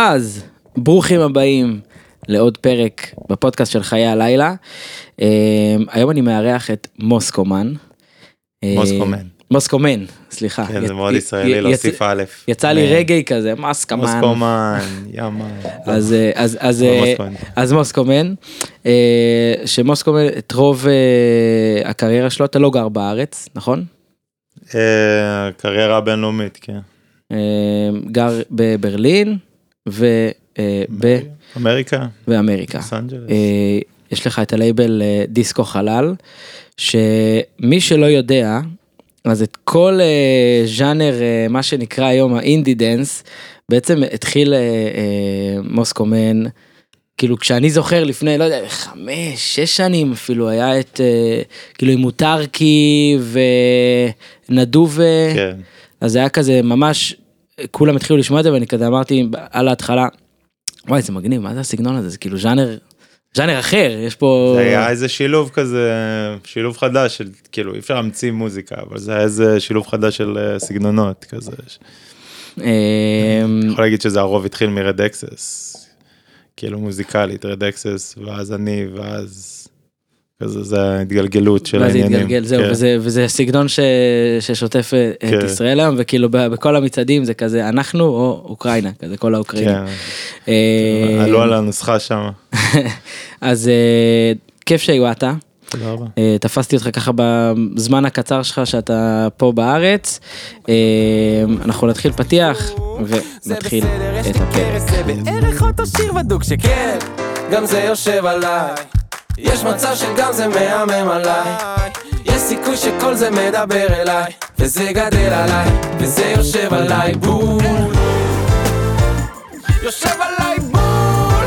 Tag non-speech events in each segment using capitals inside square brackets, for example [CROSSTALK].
אז ברוכים הבאים לעוד פרק בפודקאסט של חיי הלילה. אה, היום אני מארח את מוסקומן. אה, מוסקומן. מוסקומן, סליחה. כן, זה מאוד ישראלי להוסיף א'. יצא לי מ- רגעי כזה, מוסקומן. מוסקומן, יאמן. אז אה, אה, מוסקומן. אז מוסקומן, אה, שמוסקומן את רוב אה, הקריירה שלו אתה לא גר בארץ נכון? אה, קריירה הבינלאומית, כן. אה, גר בברלין ובאמריקה. לוס אנג'לס. אה, יש לך את הלייבל אה, Disco Halal, שמי שלא יודע, אז את כל אה, ז'אנר, אה, מה שנקרא היום ה indie dance, בעצם התחיל אה, אה, מוסקומן, כאילו כשאני זוכר לפני, לא יודע, חמש, שש שנים אפילו, היה את, אה, כאילו עם מוטרקי ונדובה, כן. אז זה היה כזה ממש, כולם התחילו לשמוע את זה ואני כזה אמרתי על ההתחלה, וואי זה מגניב, מה זה הסגנון הזה, זה כאילו ז'אנר, ז'אנר אחר, יש פה... זה היה איזה שילוב כזה, שילוב חדש של, כאילו אי אפשר להמציא מוזיקה, אבל זה היה איזה שילוב חדש של אה, סגנונות כזה. אמ, אני יכול להגיד שזה הרוב התחיל מ Red Axes, כאילו מוזיקלית, Red Axes, ואז אני, ואז כזה, זה ההתגלגלות של זה העניינים. התגלגל, זהו, כן. וזה, וזה סגנון ש, ששוטף אה, את כן. ישראל היום, וכאילו ב- בכל המצעדים זה כזה אנחנו או אוקראינה, כזה כל האוקראינים. כן, אה, עלו על הנוסחה שם. [LAUGHS] אז אה, כיף שהגעת, תודה רבה. אה, תפסתי אותך ככה בזמן הקצר שלך שאתה פה בארץ, אנחנו נתחיל פתיח ונתחיל בסדר, יש את לי הפרק. קרס, זה בערך אותו שיר בדוק שכן, גם זה יושב עליי. יש מצב שגם זה מהמם עליי. יש סיכוי שכל זה מדבר אליי, וזה גדל עליי, וזה יושב עליי בול. יושב עליי בול!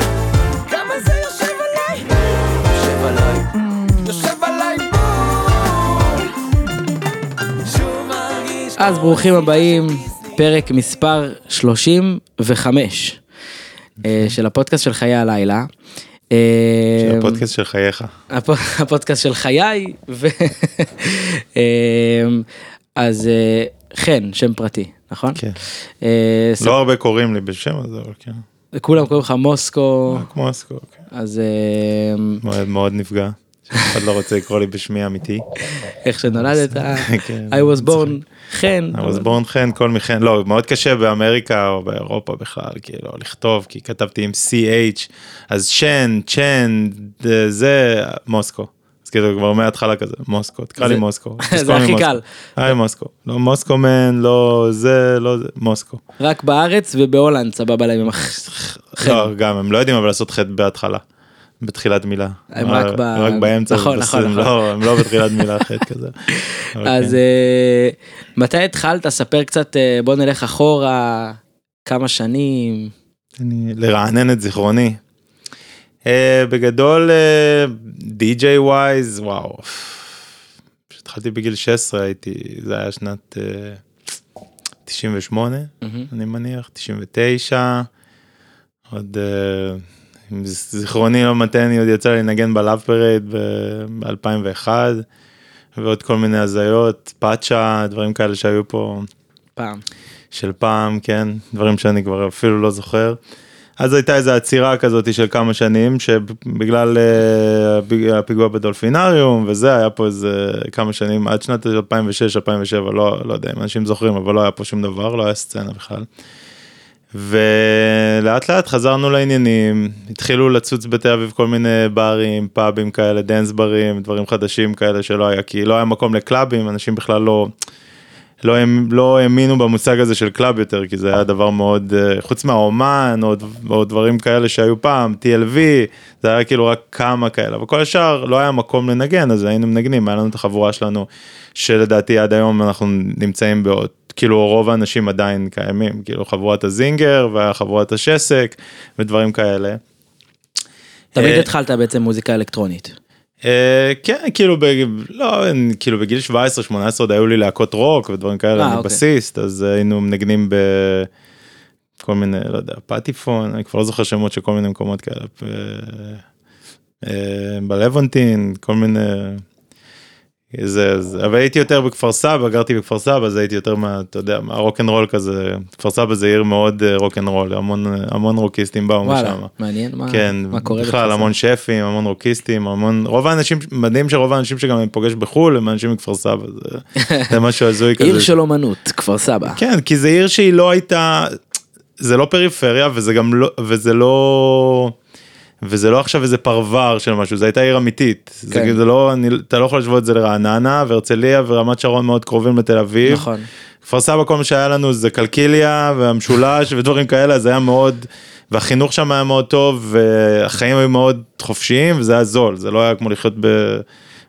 כמה זה יושב עליי? יושב עליי. יושב עליי בול! אז ברוכים הבאים, פרק מספר 35 אה, של הפודקאסט של חיי הלילה. אה, של הפודקאסט של חייך. הפ- [LAUGHS] הפודקאסט של חיי. [LAUGHS] אה, אז אה, חן, שם פרטי, נכון? כן. אה, לא הרבה קוראים לי בשם הזה, אבל כן. כולם קוראים לך מוסקו, כמו אסקו, כן. אז אה, מאוד מאוד נפגע. [LAUGHS] שאף אחד לא רוצה לקרוא לי בשמי האמיתי. איך שנולדת, כן, I was born חן. Was born חן, כל מחן, לא, מאוד קשה באמריקה או באירופה בכלל, כאילו, לכתוב, כי כתבתי עם CH, אז שן, צ'ן, זה, מוסקו. אז כאילו כבר מההתחלה כזה, מוסקו, תקרא לי מוסקו. [LAUGHS] זה הכי. קל. היי מוסקו, לא מוסקו מן, לא זה, לא זה, מוסקו. רק בארץ ובהולנד סבבה להם עם הח- חן. לא, גם הם לא יודעים אבל לעשות חטא בהתחלה. בתחילת מילה. הם רק ב- רק באמצע. נכון, נכון, נכון. לא, הם לא בתחילת מילה חטא [LAUGHS] כזה. אז כן. אה, מתי התחלת? ספר קצת, אה, בוא נלך אחורה, כמה שנים. אני לרענן את זיכרוני. אה, בגדול DJ wise וואו. כשהתחלתי בגיל 16 הייתי זה היה שנת אה, 98 מהמם. אני מניח 99 עוד אה, אם זיכרוני לא מטעני עוד יצא לי לנגן ב Love Parade ב-2001 ועוד כל מיני הזיות פאצ'ה דברים כאלה שהיו פה פעם. של פעם, כן, דברים שאני כבר אפילו לא זוכר. אז הייתה איזו עצירה כזאת של כמה שנים, שבגלל הפיג- הפיגוע בדולפינריום וזה, היה פה איזה כמה שנים, עד שנת 2006-2007, לא, לא יודע אם אנשים זוכרים, אבל לא היה פה שום דבר, לא היה סצנה בכלל. ולאט לאט חזרנו לעניינים, התחילו לצוץ בתל אביב כל מיני ברים, פאבים כאלה, dance ברים, דברים חדשים כאלה שלא היה, כי לא היה מקום לקלאבים, אנשים בכלל לא... לא, האמ- לא האמינו במושג הזה של קלאב יותר, כי זה היה דבר מאוד, אה, חוץ מהאומן, או, או דברים כאלה שהיו פעם, TLV, זה היה כאילו רק כמה כאלה, אבל כל השאר לא היה מקום לנגן, אז היינו מנגנים, היה לנו את החבורה שלנו, שלדעתי עד היום אנחנו נמצאים בעוד, כאילו רוב האנשים עדיין קיימים, כאילו חבורת הזינגר והחבורת השסק ודברים כאלה. תמיד אה, התחלת בעצם מוזיקה אלקטרונית. אה, כן כאילו ב... לא כאילו בגיל 17 18 עוד היו לי להקות רוק ודברים כאלה אה, אני אוקיי. בסיסט אז היינו מנגנים בכל מיני לא יודע פטיפון אני כבר לא זוכר שמות של כל מיני מקומות כאלה ב- בלוונטין כל מיני זה, זה, אבל הייתי יותר בכפר סבא, גרתי בכפר סבא, אז הייתי יותר מה, אתה יודע, מהרוקנרול כזה, כפר סבא זה עיר מאוד אה, רוקנרול, המון, המון רוקיסטים באו וואלה, משם. מעניין מה, כן, מה קורה בכלל בכפר המון שפים, המון רוקיסטים, המון, רוב האנשים, מדהים שרוב האנשים שגם אני פוגש בחו"ל הם אנשים מכפר סבא, זה, [LAUGHS] זה משהו הזוי כזה. עיר של אומנות, כפר סבא. כן, כי זה עיר שהיא לא הייתה, זה לא פריפריה וזה גם לא, וזה לא, וזה לא עכשיו איזה פרבר של משהו, זו הייתה עיר אמיתית. זה, כן. זה לא, אני, אתה לא יכול להשוות את זה לרעננה והרצליה ורמת שרון מאוד קרובים לתל אביב. נכון. כפר סבא כל מה שהיה לנו זה קלקיליה והמשולש [LAUGHS] ודברים כאלה, אז היה מאוד, והחינוך שם היה מאוד טוב והחיים היו מאוד חופשיים וזה היה זול, זה לא היה כמו לחיות ב...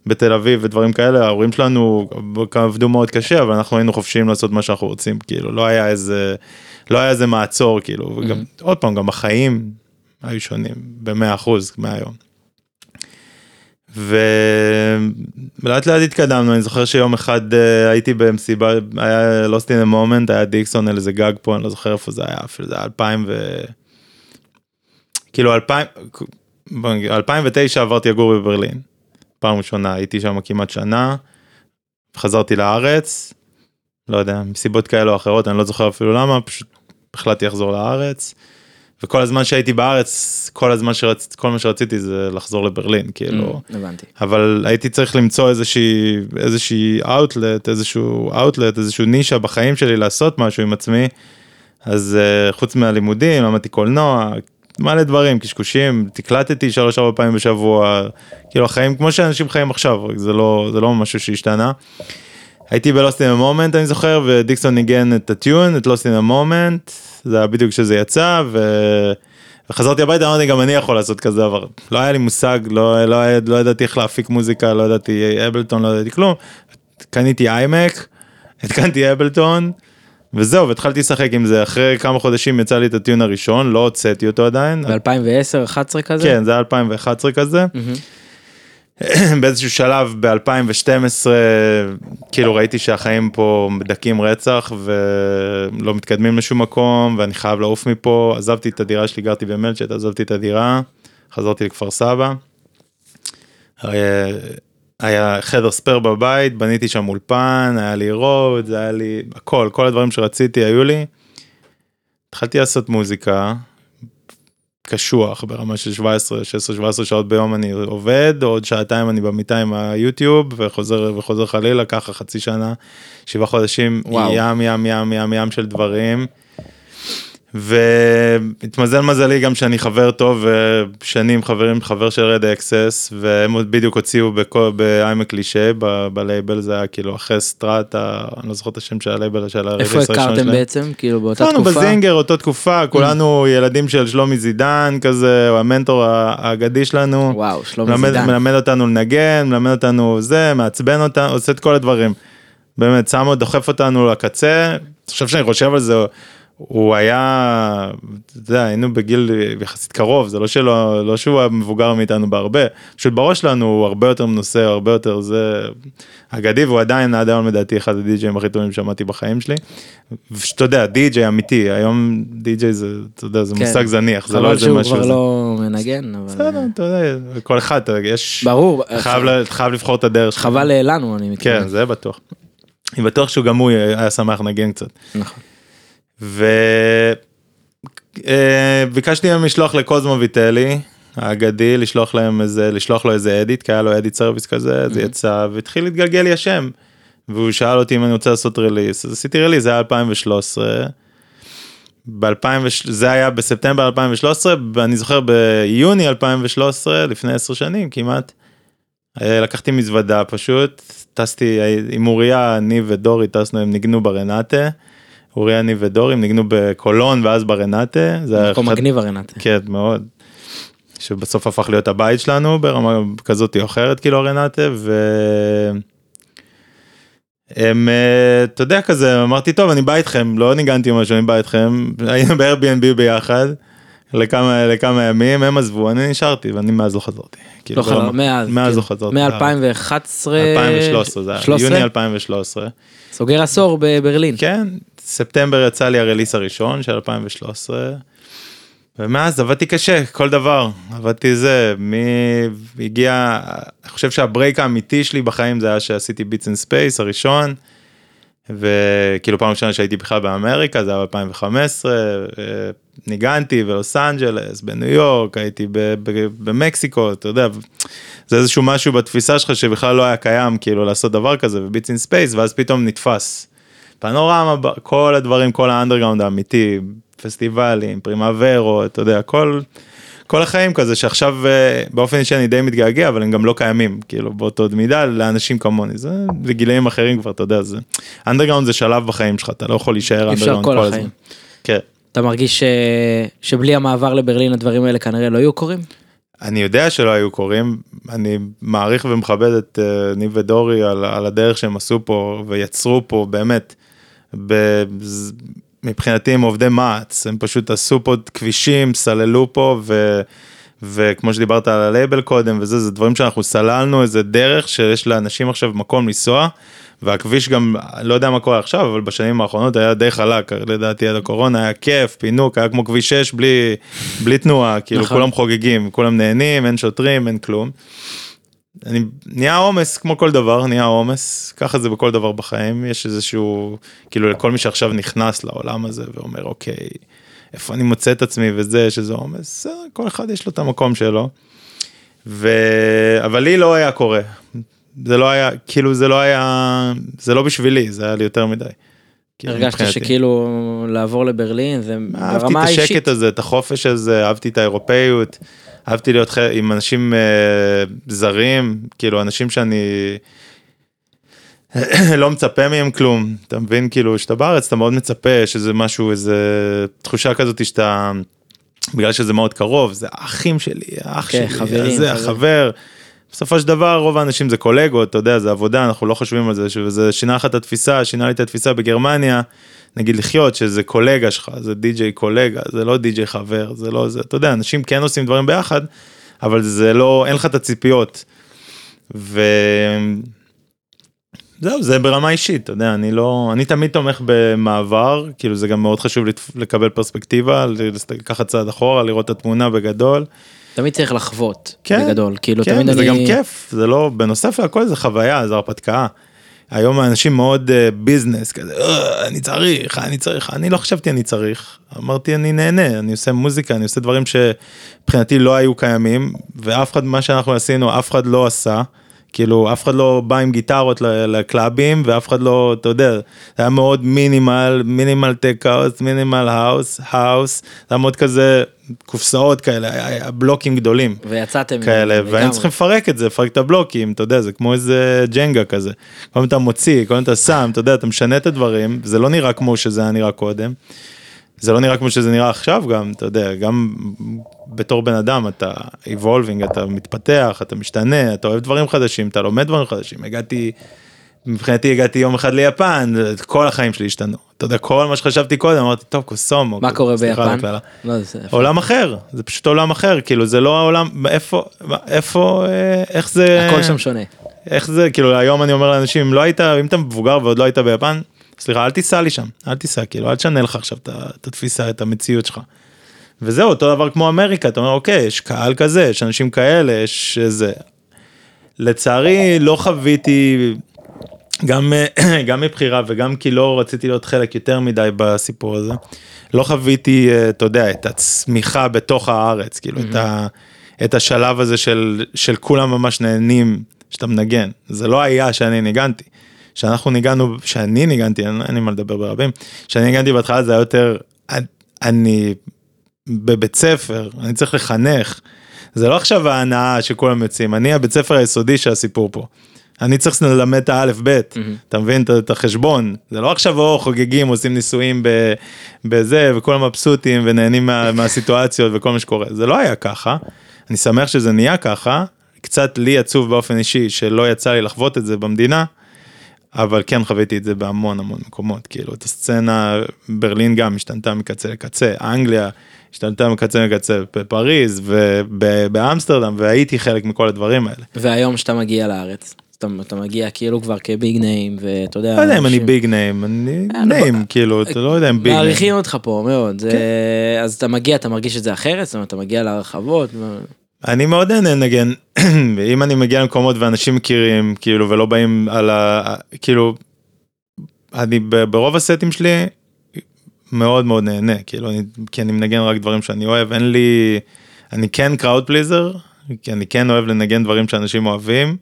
בתל אביב ודברים כאלה, ההורים שלנו עבדו מאוד קשה, אבל אנחנו היינו חופשיים לעשות מה שאנחנו רוצים, כאילו, לא היה איזה, לא היה איזה מעצור, כאילו, וגם, עוד פעם, גם החיים היו שונים במאה אחוז מהיום. ולאט לאט התקדמנו, אני זוכר שיום אחד אה, הייתי במסיבה, היה Lost in a moment, היה דיקסון על איזה גג פה, אני לא זוכר איפה זה היה, אפילו זה היה 2000 ו... כאילו 2000, בוא נגיד, 2009 עברתי לגור בברלין. פעם ראשונה הייתי שם כמעט שנה, חזרתי לארץ, לא יודע, מסיבות כאלה או אחרות, אני לא זוכר אפילו למה, פשוט החלטתי לחזור לארץ. וכל הזמן שהייתי בארץ, כל הזמן שרציתי, כל מה שרציתי זה לחזור לברלין, כאילו. Mm, הבנתי. אבל הייתי צריך למצוא איזושהי, איזושהי אאוטלט, איזשהו אאוטלט, איזשהו נישה בחיים שלי לעשות משהו עם עצמי. אז uh, חוץ מהלימודים, למדתי קולנוע, מלא דברים, קשקושים, תקלטתי שלוש ארבע פעמים בשבוע, כאילו החיים כמו שאנשים חיים עכשיו, זה לא, זה לא משהו שהשתנה. הייתי ב-lost in the moment אני זוכר ודיקסון ניגן את ה tune את Lost in the Moment זה היה בדיוק כשזה יצא ו... וחזרתי הביתה אמרתי גם אני יכול לעשות כזה דבר לא היה לי מושג לא לא, לא ידעתי איך להפיק מוזיקה לא ידעתי אבלטון לא ידעתי כלום קניתי איימק [LAUGHS] התקנתי אבלטון וזהו והתחלתי לשחק עם זה אחרי כמה חודשים יצא לי את הטיון הראשון לא הוצאתי אותו עדיין ב-2010-2011 כזה? כן זה היה 2011 כזה. מהמם. [CLEARS THROAT] באיזשהו שלב ב-2012 כאילו ראיתי שהחיים פה מדכאים רצח ולא מתקדמים לשום מקום ואני חייב לעוף מפה עזבתי את הדירה שלי גרתי במלצ'ט עזבתי את הדירה חזרתי לכפר סבא. היה, היה חדר ספייר בבית בניתי שם אולפן היה לי רוד היה לי הכל כל הדברים שרציתי היו לי. התחלתי לעשות מוזיקה קשוח ברמה של 17 16 17 שעות ביום אני עובד עוד שעתיים אני במיטה עם היוטיוב וחוזר וחוזר חלילה ככה חצי שנה שבעה חודשים וואו. ים ים ים ים ים של דברים. והתמזל מזלי גם שאני חבר טוב ושנים חברים חבר של רד אקסס והם בדיוק הוציאו בכל- באיימק קלישה בלייבל זה היה כאילו אחרי סטראטה אני לא זוכר את השם של הלייבל של הריליס איפה הראשון הכרתם. בעצם? כאילו באותה תקופה? בזינגר אותו תקופה כולנו ילדים של שלומי זידן כזה הוא המנטור האגדי שלנו. וואו, שלומי זידן. מלמד אותנו לנגן מלמד אותנו זה מעצבן אותנו עושה את כל הדברים. באמת שם דוחף אותנו לקצה עכשיו שאני חושב על זה הוא היה אתה יודע היינו בגיל יחסית קרוב זה לא שלא לא שהוא היה מבוגר מאיתנו בהרבה פשוט בראש שלנו הוא הרבה יותר מנוסה הרבה יותר זה אגדי והוא עדיין עד היום לדעתי אחד הדי-ג'אים הכי טובים ששמעתי בחיים שלי. שאתה יודע די-ג'יי אמיתי היום די-ג'יי זה אתה יודע זה כן. מושג זניח זה לא חבל איזה שהוא משהו. כבר זה- לא מנגן, אבל... בסדר, אתה יודע, כל אחד, יש, ברור, חייב ל- חייב לבחור את הדרך שלך. חבל לנו, אני מתכוון. כן, זה בטוח. אני בטוח שהוא גם הוא היה שמח לנגן קצת. נכון. וביקשתי מהם לשלוח לקוזמו ויטלי, האגדי, לשלוח להם איזה, לשלוח לו איזה edit, כי היה לו edit service כזה, זה יצא, והתחיל להתגלגל לי השם. והוא שאל אותי אם אני רוצה לעשות release, אז עשיתי release, זה היה 2013. ב-2000, זה היה בספטמבר 2013, ואני זוכר ביוני 2013, לפני 10 שנים כמעט, אה, לקחתי מזוודה פשוט, טסתי עם אוריה, אני ודורי טסנו, הם ניגנו ברנטה. אוריה, אני ודורי, הם ניגנו בקולון ואז ברנטה. זה היה מקום אחד- מגניב הרנטה. כן, מאוד. שבסוף הפך להיות הבית שלנו ברמה כזאת או אחרת, כאילו הרנטה, ו... הם, אה, אתה יודע כזה, אמרתי טוב אני בא איתכם, לא ניגנתי משהו, אני בא איתכם, היינו ב-Airbnb ביחד, לכמה, לכמה ימים, הם עזבו, אני נשארתי ואני מאז לא חזרתי. כאילו, לא חזר, ברמה- מאז. מאז כן. לא חזרתי. מ-2011... 2013, זה היה 13? יוני 2013. סוגר עשור בברלין. כן, ספטמבר יצא לי ה release הראשון של 2013. ומאז עבדתי קשה, כל דבר, עבדתי זה, מי הגיע, אני חושב שה break האמיתי שלי בחיים זה היה שעשיתי Beats in Space הראשון, וכאילו פעם ראשונה שהייתי בכלל באמריקה, זה היה ב-2015, ניגנתי בלוס אנג'לס, בניו יורק, הייתי במקסיקו, אתה יודע, זה איזשהו משהו בתפיסה שלך שבכלל לא היה קיים, כאילו לעשות דבר כזה, ו Beats in Space, ואז פתאום נתפס. פנורמה, כל הדברים, כל האנדרגראונד האמיתי, פסטיבלים, פרימוורו, אתה יודע, כל, כל החיים כזה שעכשיו אה, באופן אישי אני די מתגעגע, אבל הם גם לא קיימים, כאילו באותו מידה לאנשים כמוני, זה בגילאים אחרים כבר, אתה יודע, זה, אנדרגראונד זה שלב בחיים שלך, אתה לא יכול להישאר אנדרגראונד כל כל. הזמן. כן. אתה מרגיש ש... שבלי המעבר לברלין הדברים האלה כנראה לא היו קורים? אני יודע שלא היו קורים, אני מעריך ומכבד את uh, ניב ודורי על, על הדרך שהם עשו פה ויצרו פה באמת. ב, מבחינתי הם עובדי מע"צ, הם פשוט עשו פה כבישים, סללו פה ו, וכמו שדיברת על הלייבל קודם וזה, זה דברים שאנחנו סללנו איזה דרך שיש לאנשים עכשיו מקום לנסוע. והכביש גם, לא יודע מה קורה עכשיו, אבל בשנים האחרונות היה די חלק, לדעתי עד הקורונה היה כיף, פינוק, היה כמו כביש 6 בלי, בלי תנועה, כאילו נכון. כולם חוגגים, כולם נהנים, אין שוטרים, אין כלום. אני, נהיה עומס כמו כל דבר, נהיה עומס, ככה זה בכל דבר בחיים, יש איזשהו, כאילו לכל מי שעכשיו נכנס לעולם הזה ואומר אוקיי, איפה אני מוצא את עצמי וזה, יש איזה עומס, בסדר, כל אחד יש לו את המקום שלו. ו... אבל לי לא היה קורה, זה לא היה, כאילו זה לא היה, זה לא בשבילי, זה היה לי יותר מדי. הרגשת מבחינתי. שכאילו לעבור לברלין זה אהבתי את ברמה השקט האישית. הזה, את החופש הזה, אהבתי את האירופאיות, אהבתי להיות ח- עם אנשים אה, זרים, כאילו אנשים שאני [CLEARS THROAT] לא מצפה מהם כלום, אתה מבין? כאילו, שאתה בארץ אתה מאוד מצפה, יש איזה משהו, איזה תחושה כזאת שאתה, בגלל שזה מאוד קרוב, זה האחים שלי, האח כן, שלי, חברים, זה חברים. החבר. בסופו של דבר רוב האנשים זה קולגות, אתה יודע, זה עבודה, אנחנו לא חושבים על זה, וזה שינה לך את התפיסה, שינה לי את התפיסה בגרמניה, נגיד לחיות, שזה קולגה שלך, זה די.ג'יי קולגה, זה לא די.ג'יי חבר, זה לא זה, אתה יודע, אנשים כן עושים דברים ביחד, אבל זה לא, אין לך את הציפיות. ו... זהו, זה ברמה אישית, אתה יודע, אני לא, אני תמיד תומך במעבר, כאילו זה גם מאוד חשוב לקבל פרספקטיבה, לקחת צעד אחורה, לראות את התמונה בגדול. תמיד צריך לחוות כן, בגדול כאילו כן, תמיד אני גם כיף, זה לא, בנוסף לכל זה חוויה, זה הרפתקה. היום האנשים מאוד ביזנס, כזה, "אה, אני צריך, אני צריך, אני לא חשבתי אני צריך, אמרתי אני נהנה, אני עושה מוזיקה, אני עושה דברים שמבחינתי לא היו קיימים, ואף אחד, מה שאנחנו עשינו, אף אחד לא עשה. כאילו אף אחד לא בא עם גיטרות לקלאבים ואף אחד לא, אתה יודע, זה היה מאוד minimal, minimal tech house, minimal house, house, זה היה מאוד כזה קופסאות כאלה, היה, היה בלוקים גדולים. ויצאתם כאלה. והיינו צריכים לפרק את זה, לפרק את הבלוקים, אתה יודע, זה כמו איזה ג'נגה כזה. כל פעם אתה מוציא, כל פעם אתה שם, אתה יודע, אתה משנה את הדברים, זה לא נראה כמו שזה היה נראה קודם. זה לא נראה כמו שזה נראה עכשיו גם, אתה יודע, גם בתור בן אדם אתה evolving, אתה מתפתח, אתה משתנה, אתה אוהב דברים חדשים, אתה לומד דברים חדשים. הגעתי, מבחינתי הגעתי יום אחד ליפן, כל החיים שלי השתנו. אתה יודע, כל מה שחשבתי קודם, אמרתי, טוב, קוסומו. מה קורה ביפן? לא, זה- עולם אחר, זה פשוט עולם אחר, כאילו זה לא העולם, איפה, איפה, אה, איך זה, הכל שם שונה. איך זה, כאילו היום אני אומר לאנשים, אם לא היית, אם אתה מבוגר ועוד לא היית ביפן, סליחה, אל תיסע לי שם, אל תיסע, כאילו, אל תשנה לך עכשיו את התפיסה, את המציאות שלך. וזהו, אותו דבר כמו אמריקה, אתה אומר, אוקיי, יש קהל כזה, יש אנשים כאלה, יש זה. לצערי, לא חוויתי, גם, [CLEARS THROAT] גם מבחירה וגם כי לא רציתי להיות חלק יותר מדי בסיפור הזה, לא חוויתי, אה, אתה יודע, את הצמיחה בתוך הארץ, כאילו, את, ה, את השלב הזה של, של כולם ממש נהנים שאתה מנגן. זה לא היה שאני ניגנתי. שאנחנו ניגענו, שאני ניגנתי, אין לי מה לדבר ברבים, שאני ניגנתי בהתחלה זה היה יותר, אני- בבית ספר, אני צריך לחנך. זה לא עכשיו ההנאה שכולם יוצאים, אני הבית ספר היסודי של הסיפור פה. אני צריך ללמד את האלף בית, אתה מבין? את- החשבון, זה לא עכשיו או חוגגים, עושים ניסויים ב- בזה, וכולם מבסוטים ונהנים מה, [LAUGHS] מהסיטואציות וכל מה שקורה, זה לא היה ככה, אני שמח שזה נהיה ככה, קצת לי עצוב באופן אישי שלא יצא לי לחוות את זה במדינה, אבל כן חוויתי את זה בהמון המון מקומות, כאילו את הסצנה, ברלין גם השתנתה מקצה לקצה, אנגליה השתנתה מקצה לקצה, בפריז ובאמסטרדם, והייתי חלק מכל הדברים האלה. והיום שאתה מגיע לארץ. אתה, אתה מגיע כאילו כבר כביג ניים, ואתה יודע... לא יודע אם אני ביג ניים, אני אה, ניים, לא- כאילו, אתה לא יודע אם ביג ניים. מעריכים אותך פה מאוד. כן. אז אתה מגיע, אתה מרגיש את זה אחרת, זאת אומרת, אתה מגיע להרחבות, אני מאוד נהנה לנגן, [CLEARS THROAT] אם אני מגיע למקומות ואנשים מכירים, כאילו, ולא באים על ה... כאילו, אני ברוב הסטים שלי מאוד מאוד נהנה, כאילו, אני, כי אני מנגן רק דברים שאני אוהב, אין לי... אני כן crowd pleaser, כי אני כן אוהב לנגן דברים שאנשים אוהבים,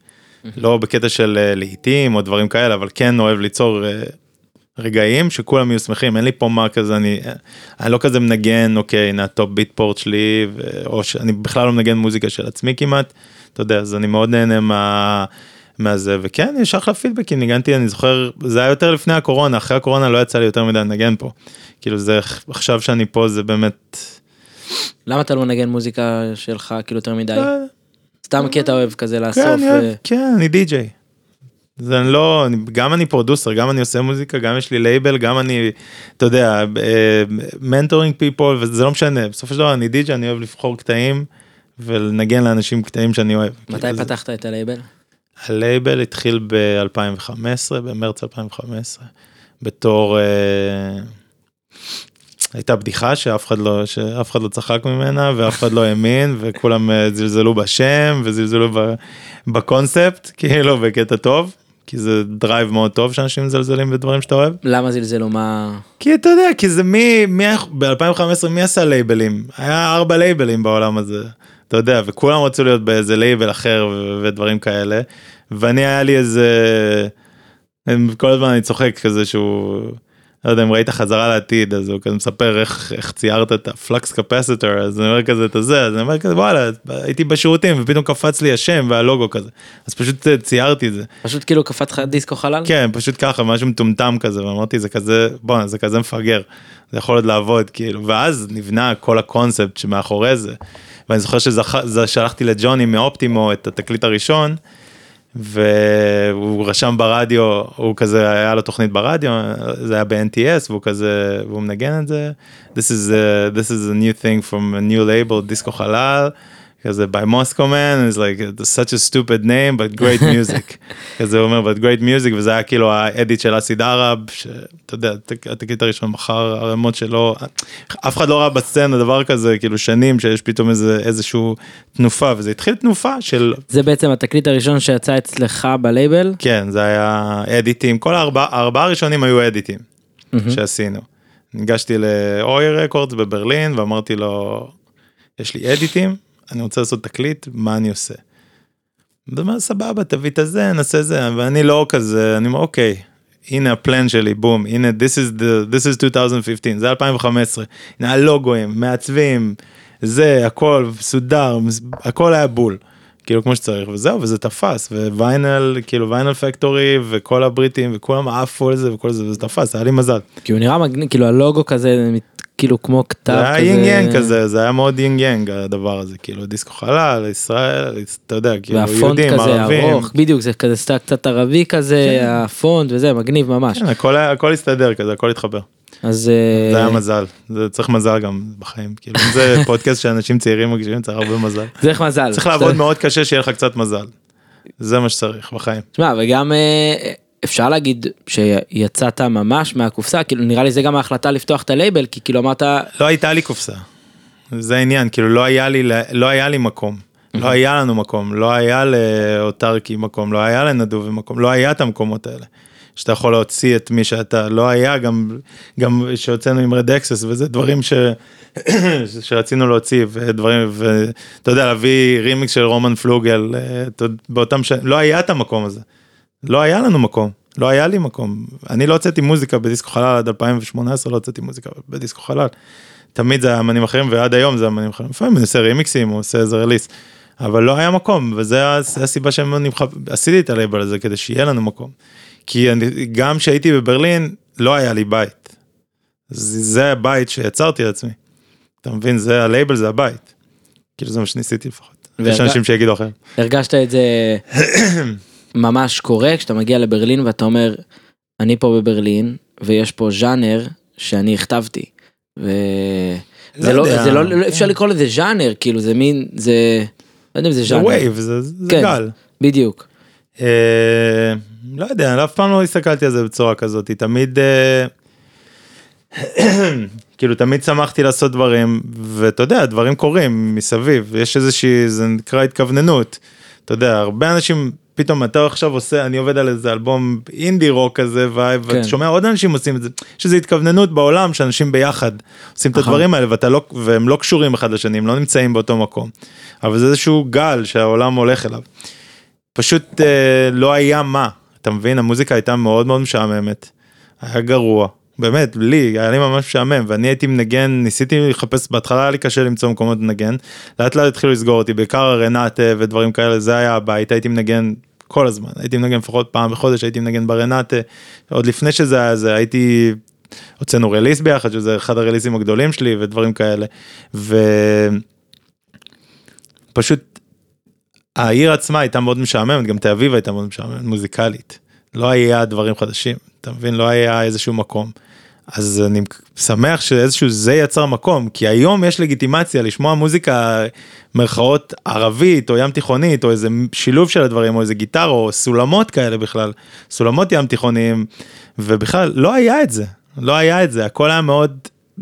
לא בקטע של אה, להיטים או דברים כאלה, אבל כן אוהב ליצור אה, רגעים שכולם יהיו שמחים, אין לי פה מה כזה, אני, אני לא כזה מנגן, אוקיי, הנה ה top Beatport שלי, ו... או שאני בכלל לא מנגן מוזיקה של עצמי כמעט, אתה יודע, אז אני מאוד נהנה מה... מהזה, וכן, יש אחלה פידבקים, ניגנתי, אני זוכר, זה היה יותר לפני הקורונה, אחרי הקורונה לא יצא לי יותר מדי לנגן פה. כאילו זה, עכשיו שאני פה זה באמת... למה אתה לא מנגן מוזיקה שלך כאילו יותר מדי? אה, סתם כי אתה אוהב כזה כן, לאסוף. כן, אני די-ג'יי. זה אני לא, אני, גם אני producer, גם אני עושה מוזיקה, גם יש לי לייבל, גם אני, אתה יודע, mentoring people, וזה לא משנה, בסופו של דבר אני די-ג'יי, אני אוהב לבחור קטעים ולנגן לאנשים קטעים שאני אוהב. מתי כאילו, זה- פתחת את הלייבל? הלייבל התחיל ב-2015, במרץ 2015, בתור... אה, הייתה בדיחה שאף אחד לא שאף אחד לא צחק ממנה ואף אחד לא האמין [LAUGHS] וכולם אה, זלזלו בשם וזלזלו בקונספט [LAUGHS] כאילו בקטע טוב כי זה drive מאוד טוב שאנשים מזלזלים בדברים שאתה אוהב. למה זלזלו? מה... כי אתה יודע כי זה מי מי ב2015 מי עשה לייבלים היה ארבע לייבלים בעולם הזה. אתה יודע וכולם רצו להיות באיזה לייבל אחר ודברים כאלה. ואני היה לי איזה כל הזמן אני צוחק כזה שהוא לא יודע אם ראית חזרה לעתיד אז הוא כזה מספר איך איך ציירת את ה flux capacitor אז אני אומר כזה את הזה אז אני אומר כזה וואלה הייתי בשירותים ופתאום קפץ לי השם והלוגו כזה אז פשוט אה, ציירתי את זה. פשוט כאילו קפץ לך דיסקו חלל? כן פשוט ככה משהו מטומטם כזה ואמרתי זה כזה בואנה זה כזה מפגר זה יכול עוד לעבוד כאילו ואז נבנה כל הקונספט שמאחורי זה. ואני זוכר ששלחתי לג'וני מאופטימו את התקליט הראשון והוא רשם ברדיו הוא כזה היה לו תוכנית ברדיו זה היה ב-NTS והוא כזה והוא מנגן את זה this is a, this is a new thing from a new label דיסקו חלל. כזה by Moscow man is like such a stupid name but great [LAUGHS] music. כזה הוא אומר but great music וזה היה כאילו האדיט של אסיד ערב שאתה יודע התק- התקליט הראשון מכר ערימות שלו אף אחד לא ראה בסצנה דבר כזה כאילו שנים שיש פתאום איזה איזשהו תנופה וזה התחיל תנופה של זה בעצם התקליט הראשון שיצא אצלך בלייבל? כן זה היה אדיטים כל הארבעה הארבעה הראשונים היו אדיטים שעשינו. ניגשתי לאוי רקורדס בברלין ואמרתי לו יש לי אדיטים אני רוצה לעשות תקליט מה אני עושה. הוא אומר סבבה תביא את הזה נעשה זה ואני לא כזה אני אומר אוקיי הנה ה plan שלי בום הנה this is the this is 2015 זה 2015 הנה הלוגוים מעצבים זה הכל סודר הכל היה בול. כאילו כמו שצריך וזהו וזה תפס וויינל כאילו Vinyl Factory וכל הבריטים וכולם עפו על זה וכל זה וזה תפס היה לי מזל. כי הוא נראה מגניב, כאילו הלוגו כזה, כאילו כמו כתב זה כזה. היה יינג יאנג כזה זה היה מאוד יינג יאנג הדבר הזה כאילו דיסקו חלל ישראל אתה יודע כאילו והפונט יהודים כזה ערבים. ארוך, בדיוק, זה כזה סטאק קצת ערבי כזה, כן. הפונט וזה, מגניב ממש. כן, הכל היה- הכל הסתדר כזה הכל התחבר אז... זה היה אה, מזל זה צריך מזל גם בחיים כאילו זה [LAUGHS] פודקאסט שאנשים צעירים מגישים צריך הרבה מזל צריך מזל. צריך לעבוד מאוד קשה שיהיה לך קצת מזל. זה מה שצריך בחיים. תשמע, וגם אה, אפשר להגיד שיצאת ממש מהקופסה, כאילו נראה לי זה גם ההחלטה לפתוח את הלייבל, כי כאילו אמרת, לא הייתה לי קופסה. זה העניין כאילו לא היה לי לא היה לי מקום. לא היה לנו מקום לא היה לאוטרקי מקום לא היה לנדובי מקום לא היה את המקומות האלה. שאתה יכול להוציא את מי שאתה לא היה גם גם שהוצאנו עם רדקסס וזה דברים ש... [COUGHS] שרצינו להוציא ודברים ואתה יודע להביא רימיקס של רומן פלוגל אה, באותם ש... לא היה את המקום הזה. לא היה לנו מקום לא היה לי מקום אני לא הוצאתי מוזיקה בדיסקו חלל עד 2018 לא הוצאתי מוזיקה בדיסקו חלל. תמיד זה היה אמנים אחרים ועד היום זה אמנים אחרים לפעמים אני עושה רימיקסים עושה איזה רליס. אבל לא היה מקום וזה הס- הסיבה שאני עשיתי את הלייבל הזה כדי שיהיה לנו מקום. כי אני, גם כשהייתי בברלין לא היה לי בית. זה, זה הבית שיצרתי לעצמי. אתה מבין זה הלייבל זה הבית. כאילו זה מה שניסיתי לפחות. יש והרג- אנשים שיגידו אחרת. הרגשת את זה [COUGHS] ממש קורה כשאתה מגיע לברלין ואתה אומר, אני פה בברלין ויש פה ז'אנר שאני הכתבתי. וזה לא, יודע. זה לא, לא אפשר לקרוא לזה ז'אנר, כאילו זה מין, זה, לא יודע אם זה זה ז'אנר. vibe זה, זה כן. גל. בדיוק. אה, לא יודע, אני אף פעם לא הסתכלתי על זה בצורה כזאת, תמיד, אה, [CLEARS THROAT] כאילו תמיד שמחתי לעשות דברים, ואתה יודע, דברים קורים מסביב, יש איזושהי, זה נקרא התכווננות. אתה יודע, הרבה אנשים, פתאום אתה עכשיו עושה, אני עובד על איזה אלבום indie rock כזה, vibe, כן. ואתה שומע עוד אנשים עושים את זה, יש איזו התכווננות בעולם שאנשים ביחד עושים את נכון. הדברים האלה, ואתה לא, והם לא קשורים אחד לשני, הם לא נמצאים באותו מקום. אבל זה איזשהו גל שהעולם הולך אליו. פשוט אה, לא היה מה, אתה מבין? המוזיקה הייתה מאוד מאוד משעממת. היה גרוע. באמת, לי, היה לי ממש משעמם, ואני הייתי מנגן, ניסיתי לחפש, בהתחלה היה לי קשה למצוא מקומות לנגן, לאט לאט התחילו לסגור אותי, בעיקר הרנטה ודברים כאלה, זה היה הבית, הייתי מנגן כל הזמן, הייתי מנגן לפחות פעם בחודש, הייתי מנגן ברנטה, עוד לפני שזה היה זה, הייתי, הוצאנו רליס ביחד, שזה אחד הרליסים הגדולים שלי ודברים כאלה, ופשוט העיר עצמה הייתה מאוד משעממת, גם תל אביב הייתה מאוד משעממת מוזיקלית. לא היה דברים חדשים, אתה מבין? לא היה איזשהו מקום. אז אני שמח שאיזשהו זה יצר מקום, כי היום יש לגיטימציה לשמוע מוזיקה מרכאות ערבית או ים תיכונית או איזה שילוב של הדברים או איזה גיטרה או סולמות כאלה בכלל, סולמות ים תיכוניים, ובכלל לא היה את זה, לא היה את זה, הכל היה מאוד,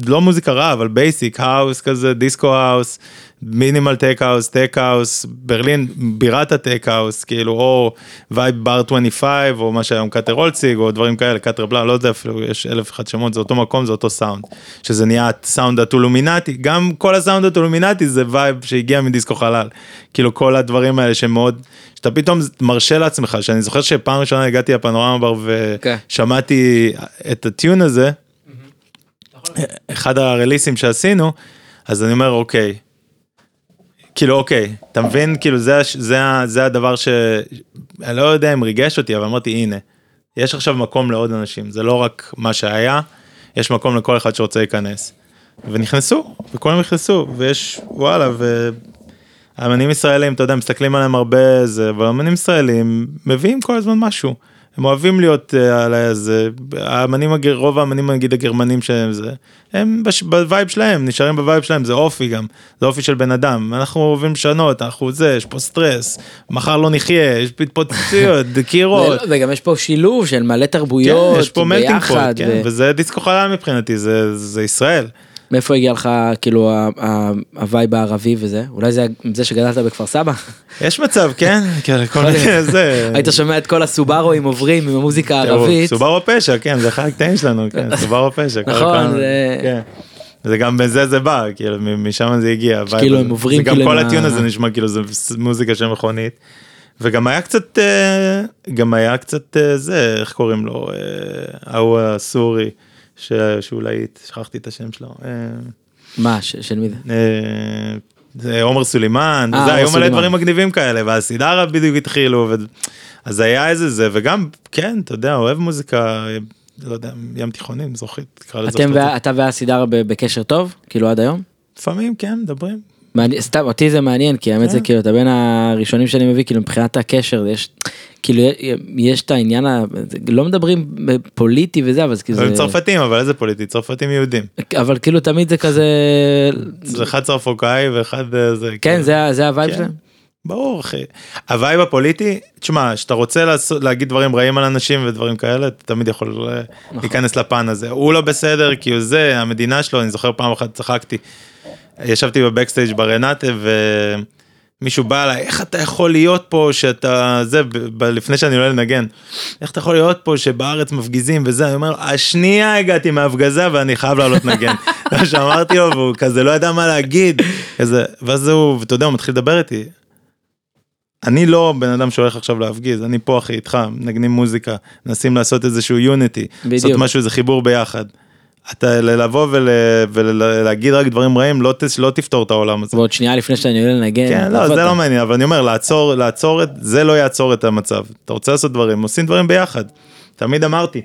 לא מוזיקה רע, אבל basic, house כזה, disco house, minimal tech house, tech house, ברלין בירת ה tech house, כאילו, או vibe Bar 25, או מה שהיום Kater Holzig, או דברים כאלה, Kater Blau, לא יודע אפילו, יש אלף אחד שמות, זה אותו מקום, זה אותו סאונד, שזה נהיה סאונד הטולומינטי, גם כל הסאונד הטולומינטי זה vibe שהגיע מ Disco Halal, כאילו כל הדברים האלה שמאוד, שאתה פתאום מרשה לעצמך, שאני זוכר שפעם ראשונה הגעתי לפנורמה בר כן. ושמעתי את הטיון הזה, אחד הרליסים שעשינו, אז אני אומר אוקיי. כאילו אוקיי, אתה מבין? כאילו זה, זה, זה הדבר ש... אני לא יודע אם ריגש אותי, אבל אמרתי הנה, יש עכשיו מקום לעוד אנשים, זה לא רק מה שהיה, יש מקום לכל אחד שרוצה להיכנס. ונכנסו, וכולם נכנסו, ויש וואלה, ואמנים ישראלים, אתה יודע, מסתכלים עליהם הרבה, זה, אבל אמנים ישראלים מביאים כל הזמן משהו. הם אוהבים להיות אה, על איזה, האמנים, רוב האמנים נגיד הגרמנים שהם זה, הם בש- ב vibe שלהם, נשארים ב vibe שלהם, זה אופי גם, זה אופי של בן אדם, אנחנו אוהבים לשנות, אנחנו זה, יש פה סטרס, מחר לא נחיה, יש פה התפוצצויות, [LAUGHS] דקירות. וגם יש פה שילוב של מלא תרבויות כן, יש פה melting ביחד. כן, ו- וזה Disco Halal מבחינתי, זה, זה ישראל. מאיפה הגיע לך כאילו ה vibe הערבי וזה? אולי זה זה שגדלת בכפר סבא? יש מצב, כן, [LAUGHS] כן, כל מיני זה. היית שומע את כל הסובארואים עוברים עם המוזיקה הערבית. סובארו פשע, כן, זה אחד הקטעים שלנו, כן, [LAUGHS] סובארו פשע. נכון, זה- כן. זה גם בזה זה בא, כאילו משם זה הגיע. כאילו. הם עוברים זה גם כאילו כל ה tune הזה נשמע כאילו זה מוזיקה של מכונית. וגם היה קצת, אה, גם היה קצת אה, זה, איך קוראים לו, אה, ההוא הסורי, ש- שהוא להיט, שכחתי את השם שלו. אה, מה, ש- של מי זה? אה, זה עומר סולימאן, אה, זה היו מלא. דברים מגניבים כאלה, והסידרה בדיוק התחילו, ו... אז היה איזה זה, וגם, כן, אתה יודע, אוהב מוזיקה, לא יודע, ים תיכוני, מזרחית, תקרא לזה. אתם איך שאתה רוצה. ואתה והסידר ב- בקשר טוב? כאילו עד היום? לפעמים, כן, מדברים. מעניין, סתם אותי זה מעניין כי האמת זה כן. כאילו אתה בין הראשונים שאני מביא כאילו מבחינת הקשר יש כאילו יש את העניין ה- לא מדברים פוליטי וזה אבל זה כאילו הם זה- צרפתים, אבל איזה פוליטי? צרפתים יהודים. אבל כאילו תמיד זה כזה זה אחד צרפוקאי ואחד אה, זה. כן כאילו. זה זה ה vibe כן. שלהם. ברור אחי. ה vibe הפוליטי, תשמע, שאתה רוצה לעשות, להגיד דברים רעים על אנשים ודברים כאלה, אתה תמיד יכול אה, נכון. להיכנס לפן הזה. הוא לא בסדר כי הוא זה, המדינה שלו, אני זוכר פעם אחת צחקתי, ישבתי ב backstage ב Renate ומישהו בא אליי, איך אתה יכול להיות פה שאתה, זה, ב- לפני שאני עולה לנגן, איך אתה יכול להיות פה שבארץ מפגיזים וזה, אני אומר, השנייה הגעתי מההפגזה ואני חייב לעלות לנגן. זה [LAUGHS] מה שאמרתי לו והוא כזה לא ידע מה להגיד, כזה, ואז הוא, ואתה יודע, הוא מתחיל לדבר איתי. אני לא בן אדם שהולך עכשיו להפגיז, אני פה אחי איתך, מנגנים מוזיקה, מנסים לעשות איזשהו יוניטי, לעשות. משהו, איזה חיבור ביחד. אתה לבוא ול- ולהגיד רק דברים רעים, לא, ת- לא תפתור את העולם הזה. ועוד שנייה לפני שאני עולה לנגן. כן, לא, זה אתה? לא מעניין, אבל אני אומר, לעצור, לעצור את, זה לא יעצור את המצב. אתה רוצה לעשות דברים, עושים דברים ביחד. תמיד אמרתי,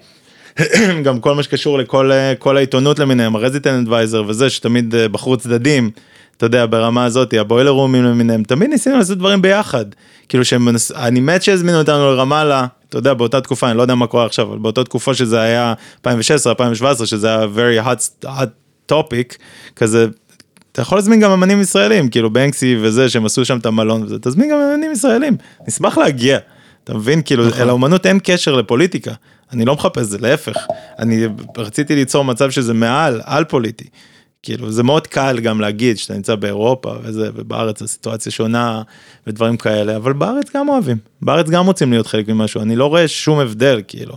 [CLEARS THROAT] גם כל מה שקשור לכל כל העיתונות למיניהם, הרזיטנט אדוויזר וזה, שתמיד אה, בחרו צדדים, אתה יודע, ברמה הזאת, הבוילר רומים למיניהם, תמיד ניסינו לעשות דברים ביחד. כאילו שהם, אני מת שהזמינו אותנו לרמאללה, אתה יודע, באותה תקופה, אני לא יודע מה קורה עכשיו, אבל באותה תקופה שזה היה 2016, 2017, שזה היה very hot, hot topic, כזה, אתה יכול להזמין גם אמנים ישראלים, כאילו בנקסי וזה, שהם עשו שם את המלון וזה, תזמין גם אמנים ישראלים, נשמח להגיע. אתה מבין? כאילו, נכון. לאומנות אין קשר לפוליטיקה. אני לא מחפש זה, להפך. אני רציתי ליצור מצב שזה מעל, על פוליטי. כאילו, זה מאוד קל גם להגיד שאתה נמצא באירופה וזה, ובארץ הסיטואציה שונה ודברים כאלה, אבל בארץ גם אוהבים. בארץ גם רוצים להיות חלק ממשהו, אני לא רואה שום הבדל, כאילו.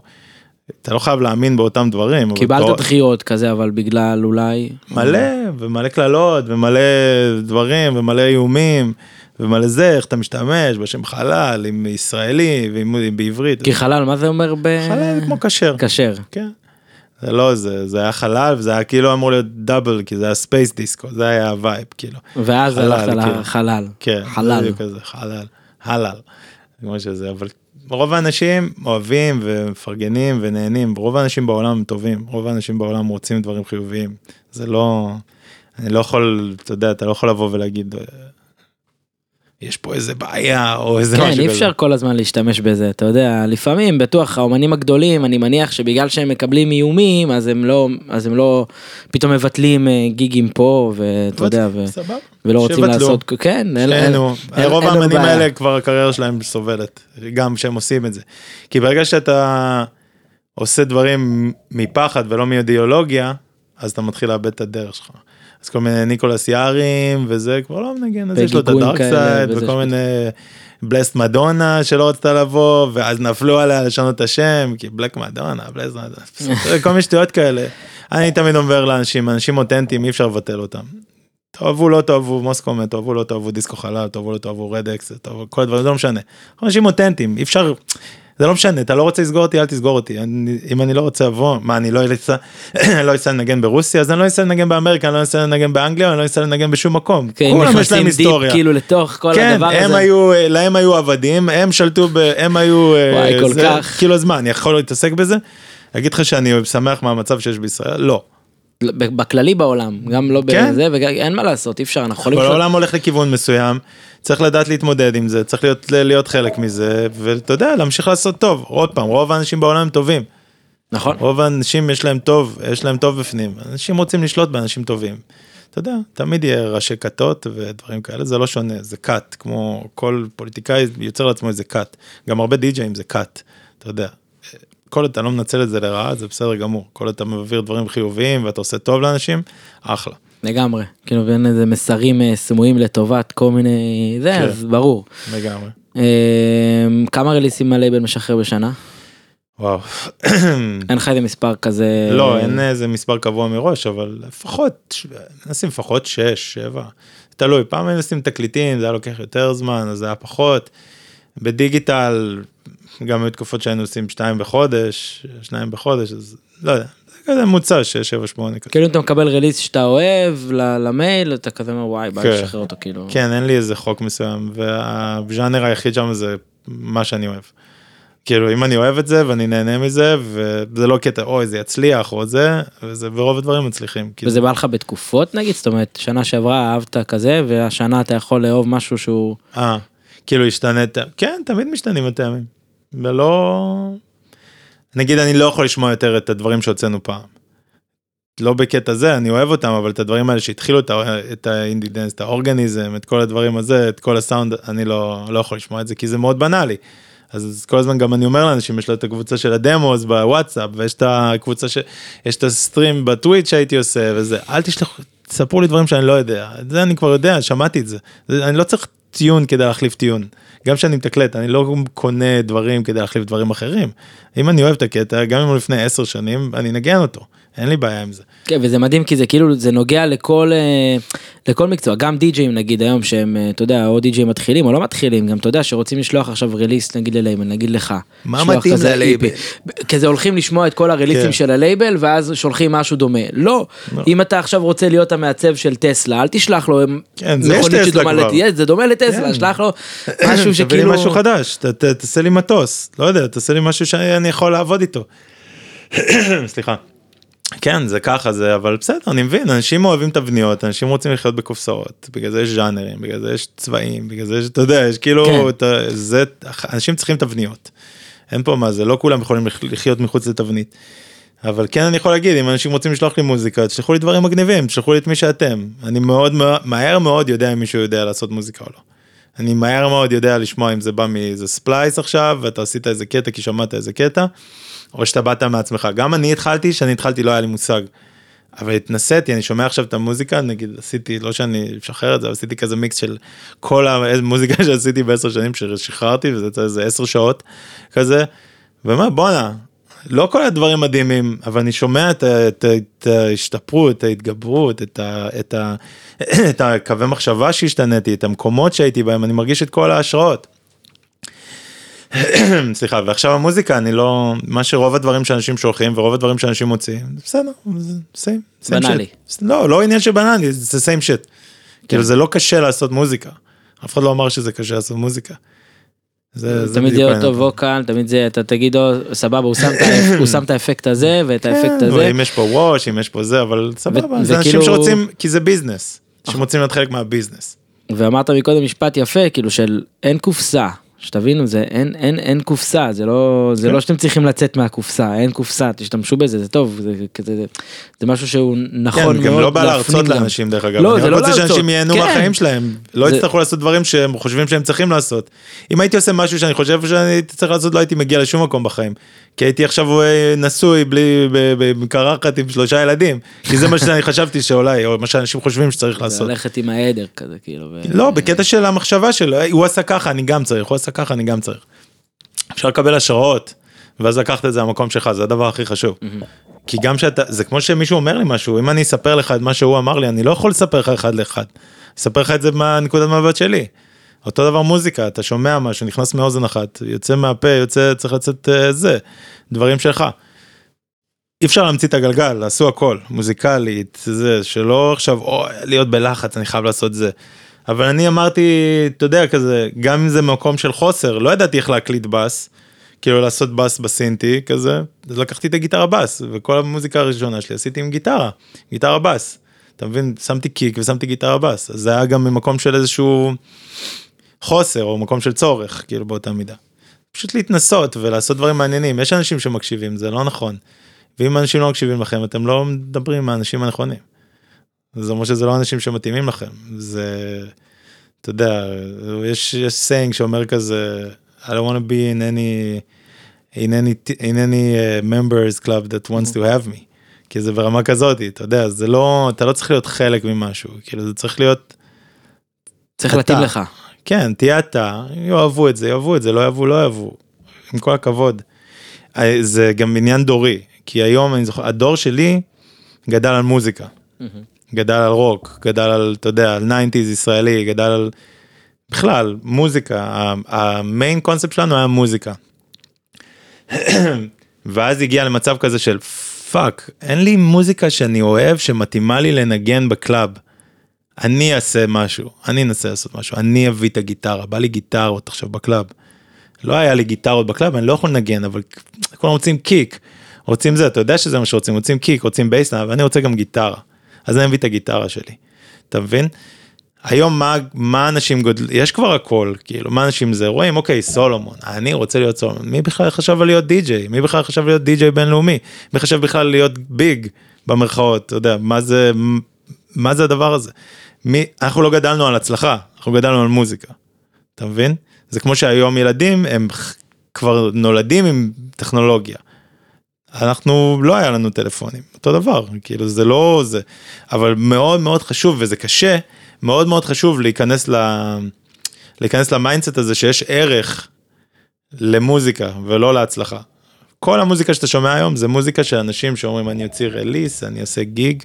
אתה לא חייב להאמין באותם דברים. אבל קיבלת פה- דחיות כזה, אבל בגלל אולי... מלא, ומלא קללות, ומלא דברים, ומלא איומים, ומלא זה, איך אתה משתמש בשם חלאל, עם ישראלי, ועם בעברית. כי חלאל, מה זה אומר ב... חלאל כמו כשר. כשר. כן. זה לא זה, זה היה חלל, וזה היה כאילו אמור להיות double, כי זה היה space disco, זה היה ה vibe, כאילו. ואז הלכת כן. לחלאל. כן, חלאל. זה כזה, חלאל, הלל, כמו שזה, אבל רוב האנשים אוהבים ומפרגנים ונהנים, רוב האנשים בעולם הם טובים, רוב האנשים בעולם רוצים דברים חיוביים, זה לא, אני לא יכול, אתה יודע, אתה לא יכול לבוא ולהגיד, אה, יש פה איזה בעיה או איזה משהו כן, כזה. אי אפשר כל הזמן להשתמש בזה, אתה יודע, לפעמים בטוח האומנים הגדולים, אני מניח שבגלל שהם מקבלים איומים, אז הם לא, אז הם לא, פתאום מבטלים אה, גיגים פה, ואתה יודע, ו... ולא רוצים שיבטלו. לעשות, כן, אין, שנינו, רוב האמנים. האלה כבר הקריירה שלהם סובלת, גם כשהם עושים את זה. כי ברגע שאתה עושה דברים מפחד ולא מאידיאולוגיה, אז אתה מתחיל לאבד את הדרך שלך. אז כל מיני ניקולס יארים וזה כבר לא מנגן, אז יש לו את בגיגויים הדארק כאלה, סייד וזה וכל מיני בלסט מדונה שלא רצתה לבוא ואז נפלו עליה לשנות את השם כי בלק מדונה, בלסט מדונה, כל מיני שטויות כאלה. אני תמיד אומר לאנשים, אנשים אותנטיים אי אפשר לבטל אותם. תאהבו לא תאהבו מוסקומט, תאהבו לא תאהבו דיסקו חלל, תאהבו לא תאהבו רדקס, תאהבו כל הדברים, זה לא משנה. אנשים אותנטיים, אי אפשר, זה לא משנה, אתה לא רוצה לסגור אותי, אל תסגור אותי. אני, אם אני לא רוצה לבוא, מה, אני לא אצא [CLEARS THROAT] לא אצא לנגן ברוסיה, אז אני לא אצא לנגן באמריקה, אני לא אצא לנגן באנגליה, אני לא אצא לנגן בשום מקום. כן, כולם יש להם היסטוריה. כאילו לתוך כל כן, הדבר הזה. היו, להם היו עבדים, הם שלטו, ב, הם היו, אה, וואי, כל זה, כך. כאילו אז מה, אני יכול להתעסק בזה? להגיד לך שאני שמח מהמצב שיש בישראל? לא. בכללי בעולם, גם לא כן. בזה, ואין מה לעשות, אי אפשר, אנחנו יכולים... כל העולם הולך לכיוון מסוים, צריך לדעת להתמודד עם זה, צריך להיות, להיות חלק מזה, ואתה יודע, להמשיך לעשות טוב. עוד פעם, רוב האנשים בעולם הם טובים. נכון. רוב האנשים יש להם טוב, יש להם טוב בפנים. אנשים רוצים לשלוט באנשים טובים. אתה יודע, תמיד יהיה ראשי כתות ודברים כאלה, זה לא שונה, זה כת, כמו כל פוליטיקאי יוצר לעצמו איזה כת. גם הרבה די-ג'אים זה כת, אתה יודע. כל עוד אתה לא מנצל את זה לרעה, זה בסדר גמור. כל עוד אתה מעביר דברים חיוביים ואתה עושה טוב לאנשים, אחלה. לגמרי. כאילו, ואין איזה מסרים אה, סמויים לטובת כל מיני... זה, כן. אז ברור. לגמרי. אה, כמה רליסים הלייבל משחרר בשנה? וואו. [CLEARS THROAT] אין לך איזה מספר כזה... לא, אין איזה מספר קבוע מראש, אבל לפחות, נשים לפחות 6, 7. תלוי, פעם היינו עושים תקליטים, זה היה לוקח יותר זמן, אז זה היה פחות. בדיגיטל, גם היו תקופות שהיינו עושים 2 בחודש, 2 בחודש, אז לא יודע, זה כזה ממוצע 6, 7, 8 כזה. כאילו אם אתה מקבל רליס שאתה אוהב למייל, אתה כזה אומר וואי, בא כן. לשחרר אותו כאילו. כן, אין לי איזה חוק מסוים, והז'אנר היחיד שם זה מה שאני אוהב. כאילו, אם אני אוהב את זה ואני נהנה מזה, וזה לא קטע, אוי, זה יצליח או זה, וזה, ורוב הדברים מצליחים. כאילו. וזה בא לך בתקופות נגיד? זאת אומרת, שנה שעברה אהבת כזה, והשנה אתה יכול לאהוב משהו שהוא... אה, כאילו השתנית, כן, תמיד משתנים הטעמים. ולא... נגיד, אני לא יכול לשמוע יותר את הדברים שהוצאנו פעם. לא בקטע זה, אני אוהב אותם, אבל את הדברים האלה שהתחילו את, ה indie dance, את האורגניזם, את כל הדברים הזה, את כל הסאונד, אני לא, לא יכול לשמוע את זה, כי זה מאוד בנאלי. אז, כל הזמן גם אני אומר לאנשים, יש לו את הקבוצה של ה demos בוואטסאפ, ויש את הקבוצה ש... יש את ה stream ב Twitch שהייתי עושה, וזה, אל תשלחו, תספרו לי דברים שאני לא יודע, את זה אני כבר יודע, שמעתי את. זה אני לא צריך טיון כדי להחליף טיון. גם כשאני מתקלט, אני לא קונה דברים כדי להחליף דברים אחרים. אם אני אוהב את הקטע, גם אם הוא לפני עשר שנים, אני אנגן אותו, אין לי בעיה עם זה. כן, וזה מדהים כי זה כאילו, זה נוגע לכל, אה, לכל מקצוע, גם די-ג'אים נגיד היום שהם, אה, אתה יודע, או די-ג'אים מתחילים או לא מתחילים, גם אתה יודע שרוצים לשלוח עכשיו רליס נגיד ללייבל, נגיד לך. מה מתאים ללייבל? EP. כזה הולכים לשמוע את כל הרליסים כן. של הלייבל ואז שולחים משהו דומה. לא, לא. אם אתה עכשיו רוצה להיות המעצב של טסלה, אל תשלח לו כן, זה יש טסלה כבר. לת- זה דומה לטסלה, כן. שלח לו [COUGHS] משהו תביא לי שכאילו... משהו חדש, ת, ת, תעשה לי מטוס, לא יודע, תעשה לי משהו שאני יכול לעבוד איתו. [COUGHS] סליחה. כן, זה ככה זה, אבל בסדר, אני מבין, אנשים אוהבים תבניות, אנשים רוצים לחיות בקופסאות, בגלל זה יש ז'אנרים, בגלל זה יש צבעים, בגלל זה יש, אתה יודע, יש כאילו, כן. את זה, אנשים צריכים תבניות. אין פה מה זה, לא כולם יכולים לח- לחיות מחוץ לתבנית. אבל כן אני יכול להגיד, אם אנשים רוצים לשלוח לי מוזיקה, תשלחו לי דברים מגניבים, תשלחו לי את מי שאתם. אני מאוד- מהר מאוד יודע אם מישהו יודע לעשות מוזיקה או לא. אני מהר מאוד יודע לשמוע אם זה בא מאיזה ספלייס עכשיו, ואתה עשית איזה קטע כי שמעת איזה קטע, או שאתה באת מעצמך. גם אני התחלתי, כשאני התחלתי לא היה לי מושג. אבל התנסיתי, אני שומע עכשיו את המוזיקה, נגיד עשיתי, לא שאני משחרר את זה, אבל עשיתי כזה מיקס של כל המוזיקה [LAUGHS] שעשיתי בעשר שנים ששחררתי, וזה איזה עשר שעות כזה, ואומר בואנה, לא כל הדברים מדהימים, אבל אני שומע את, את, את ההשתפרות, את ההתגברות, את, ה, את, ה, [CLEARS THROAT] את הקווי מחשבה שהשתניתי, את המקומות שהייתי בהם, אני מרגיש את כל ההשראות. [CLEARS THROAT] סליחה, ועכשיו המוזיקה, אני לא, מה שרוב הדברים שאנשים שולחים ורוב הדברים שאנשים מוציאים, בסדר, זה סיים. בנאלי. לא, לא עניין של בנאלי, זה סיים שיט. כאילו זה לא קשה לעשות מוזיקה. אף אחד לא אמר שזה קשה לעשות מוזיקה. זה, זה תמיד יהיה אותו. ווקל, תמיד זה, אתה תגיד, "או, סבבה, הוא שם את האפקט הזה [LAUGHS] ואת האפקט כן, הזה. אם יש פה ווש, אם יש פה זה, אבל סבבה, זה אנשים שרוצים, כי זה ביזנס, שרוצים להיות חלק מהביזנס. ואמרת מקודם משפט יפה, כאילו של אין קופסה. שתבינו זה אין אין אין קופסה זה לא זה כן. לא שאתם צריכים לצאת מהקופסה אין קופסה תשתמשו בזה זה טוב זה כזה זה, זה משהו שהוא נכון כן, מאוד גם לא בא להרצות. לאנשים דרך אגב, לא, אני זה רק לא רוצה להרצות. שאנשים ייהנו כן. מהחיים שלהם, לא זה- יצטרכו לעשות דברים שהם חושבים שהם צריכים לעשות. אם הייתי עושה משהו שאני חושב שאני צריך לעשות, לא הייתי מגיע לשום מקום בחיים. כי הייתי עכשיו אה, נשוי בלי, בקרחת עם שלושה ילדים, כי זה מה שאני חשבתי שאולי, או מה שאנשים חושבים שצריך לעשות. ללכת עם העדר כזה כאילו. ו- לא, בקטע של המחשבה שלו, "היי, הוא עשה ככה, אני גם צריך, הוא עשה ככה, אני גם צריך. אפשר לקבל השראות, ואז לקחת את זה למקום שלך, זה הדבר הכי חשוב. כי גם שאתה, זה כמו שמישהו אומר לי משהו, אם אני אספר לך את מה שהוא אמר לי, אני לא יכול לספר לך אחד לאחד. אספר לך את זה מהנקודת מבט שלי. אותו דבר מוזיקה, אתה שומע משהו, נכנס מאוזן אחת, יוצא מהפה, יוצא, צריך לצאת אה, זה, דברים שלך. אי אפשר להמציא את הגלגל, עשו הכל, מוזיקלית, זה, שלא עכשיו, אוי, להיות בלחץ, אני חייב לעשות זה. אבל אני אמרתי, אתה יודע, כזה, גם אם זה מקום של חוסר, לא ידעתי איך להקליט בס, כאילו לעשות בס בסינטי, כזה, אז לקחתי את הגיטרה בס, וכל המוזיקה הראשונה שלי עשיתי עם גיטרה, גיטרה בס. אתה מבין, שמתי קיק ושמתי גיטרה בס, אז זה היה גם ממקום של איזשהו חוסר, או מקום של צורך, כאילו באותה מידה. פשוט להתנסות ולעשות דברים מעניינים, יש אנשים שמקשיבים, זה לא נכון. ואם אנשים לא מקשיבים לכם, אתם לא מדברים עם האנשים הנכונים. זה אומר שזה לא אנשים שמתאימים לכם, זה, אתה יודע, יש, יש saying שאומר כזה, I don't want to be in any, in any, in any uh, members club that wants to have me, כי זה ברמה כזאת, אתה יודע, זה לא, אתה לא צריך להיות חלק ממשהו, כאילו זה צריך להיות, צריך. להתאים לך. כן, תהיה אתה, יאהבו את זה, יאהבו את זה, לא יאהבו, לא יאהבו, עם כל הכבוד. אה, זה גם עניין דורי, כי היום אני זוכר, הדור שלי גדל על מוזיקה. גדל על רוק, גדל על, אתה יודע, על 90's ישראלי, גדל על... בכלל, מוזיקה, המיין קונספט שלנו היה מוזיקה. [CLEARS THROAT] ואז הגיע למצב כזה של fuck, אין לי מוזיקה שאני אוהב שמתאימה לי לנגן ב club. אני אעשה משהו, אני אנסה לעשות משהו, אני אביא את הגיטרה, בא לי גיטרות עכשיו ב club. לא היה לי גיטרות ב club, אני לא יכול לנגן, אבל כולם רוצים kick, רוצים זה, אתה יודע שזה מה שרוצים, רוצים kick, רוצים bassline, ואני רוצה גם גיטרה. אז אני מביא את הגיטרה שלי, אתה מבין? היום מה, מה אנשים גודלים, יש כבר הכל, כאילו, מה אנשים זה, רואים, אוקיי, Solomun, אני רוצה להיות Solomun, מי בכלל חשב על להיות די-ג'יי? מי בכלל חשב להיות די-ג'יי בינלאומי? מי חשב בכלל להיות big במרכאות, אתה יודע, מה זה, מה זה הדבר הזה? מי, אנחנו לא גדלנו על הצלחה, אנחנו גדלנו על מוזיקה, אתה מבין? זה כמו שהיום ילדים הם כבר נולדים עם טכנולוגיה. אנחנו לא היה לנו טלפונים אותו דבר כאילו זה לא זה אבל מאוד מאוד חשוב וזה קשה מאוד מאוד חשוב להיכנס ל... להיכנס ל mindset הזה שיש ערך למוזיקה ולא להצלחה. כל המוזיקה שאתה שומע היום זה מוזיקה של אנשים שאומרים אני אוציא release אני אעשה gig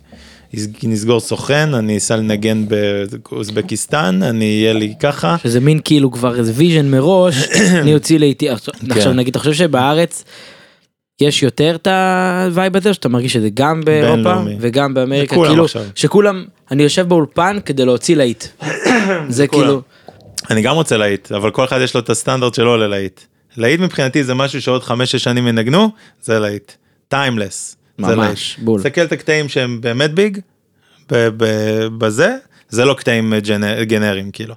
נסגור סוכן אני אסע לנגן באוזבקיסטן אני יהיה לי ככה שזה מין כאילו כבר איזה vision מראש [COUGHS] אני אוציא עכשיו כן. עכשיו נגיד אתה חושב שבארץ. יש יותר את ה vibe הזה שאתה מרגיש שזה גם באירופה. וגם באמריקה כאילו עכשיו. שכולם אני יושב באולפן כדי להוציא להיט. [COUGHS] זה. כאילו אני גם רוצה להיט, אבל כל אחד יש לו את הסטנדרט שלו ללהיט. להיט מבחינתי זה משהו שעוד חמש-שש שנים ינגנו, זה להיט. timeless. ממש, בול. תסתכל את הקטעים שהם באמת big, בזה, זה לא קטעים ג'נ- גנריים כאילו.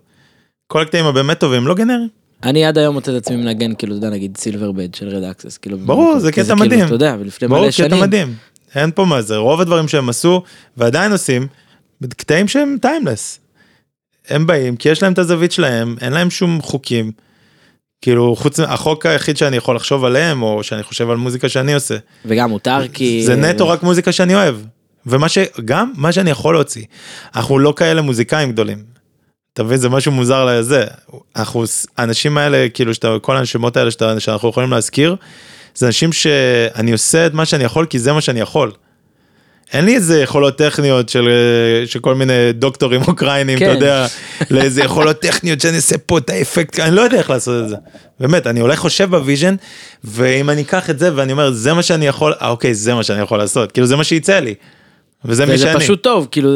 כל הקטעים הבאמת טובים לא גנריים. אני עד היום מוצא את עצמי מנגן כאילו אתה יודע נגיד סילבר בד של Red Axes כאילו ברור, זה קטע כאילו, מדהים. אתה יודע ולפני ברור, מלא קטע שנים מדהים. אין פה מה זה, רוב הדברים שהם עשו ועדיין עושים, קטעים שהם טיימלס. הם באים כי יש להם את הזווית שלהם, אין להם שום חוקים. כאילו חוץ החוק היחיד שאני יכול לחשוב עליהם או שאני חושב על מוזיקה שאני עושה. וגם מותר כי... זה נטו רק מוזיקה שאני אוהב. ומה שגם מה שאני יכול להוציא. אנחנו לא כאלה מוזיקאים גדולים. אתה מבין זה משהו מוזר לזה. אנחנו האנשים האלה כאילו שאתה כל השמות האלה שאתה, שאנחנו יכולים להזכיר. זה אנשים שאני עושה את מה שאני יכול כי זה מה שאני יכול. אין לי איזה יכולות טכניות של, של כל מיני דוקטורים [LAUGHS] אוקראינים, כן. אתה יודע, לאיזה יכולות טכניות שאני אעשה פה את האפקט, אני לא יודע איך לעשות את זה. באמת, אני הולך חושב ב vision, ואם אני אקח את זה ואני אומר, זה מה שאני יכול, אה, אוקיי, זה מה שאני יכול לעשות, כאילו זה מה שיצא לי. וזה מי וזה שאני. פשוט טוב, כאילו,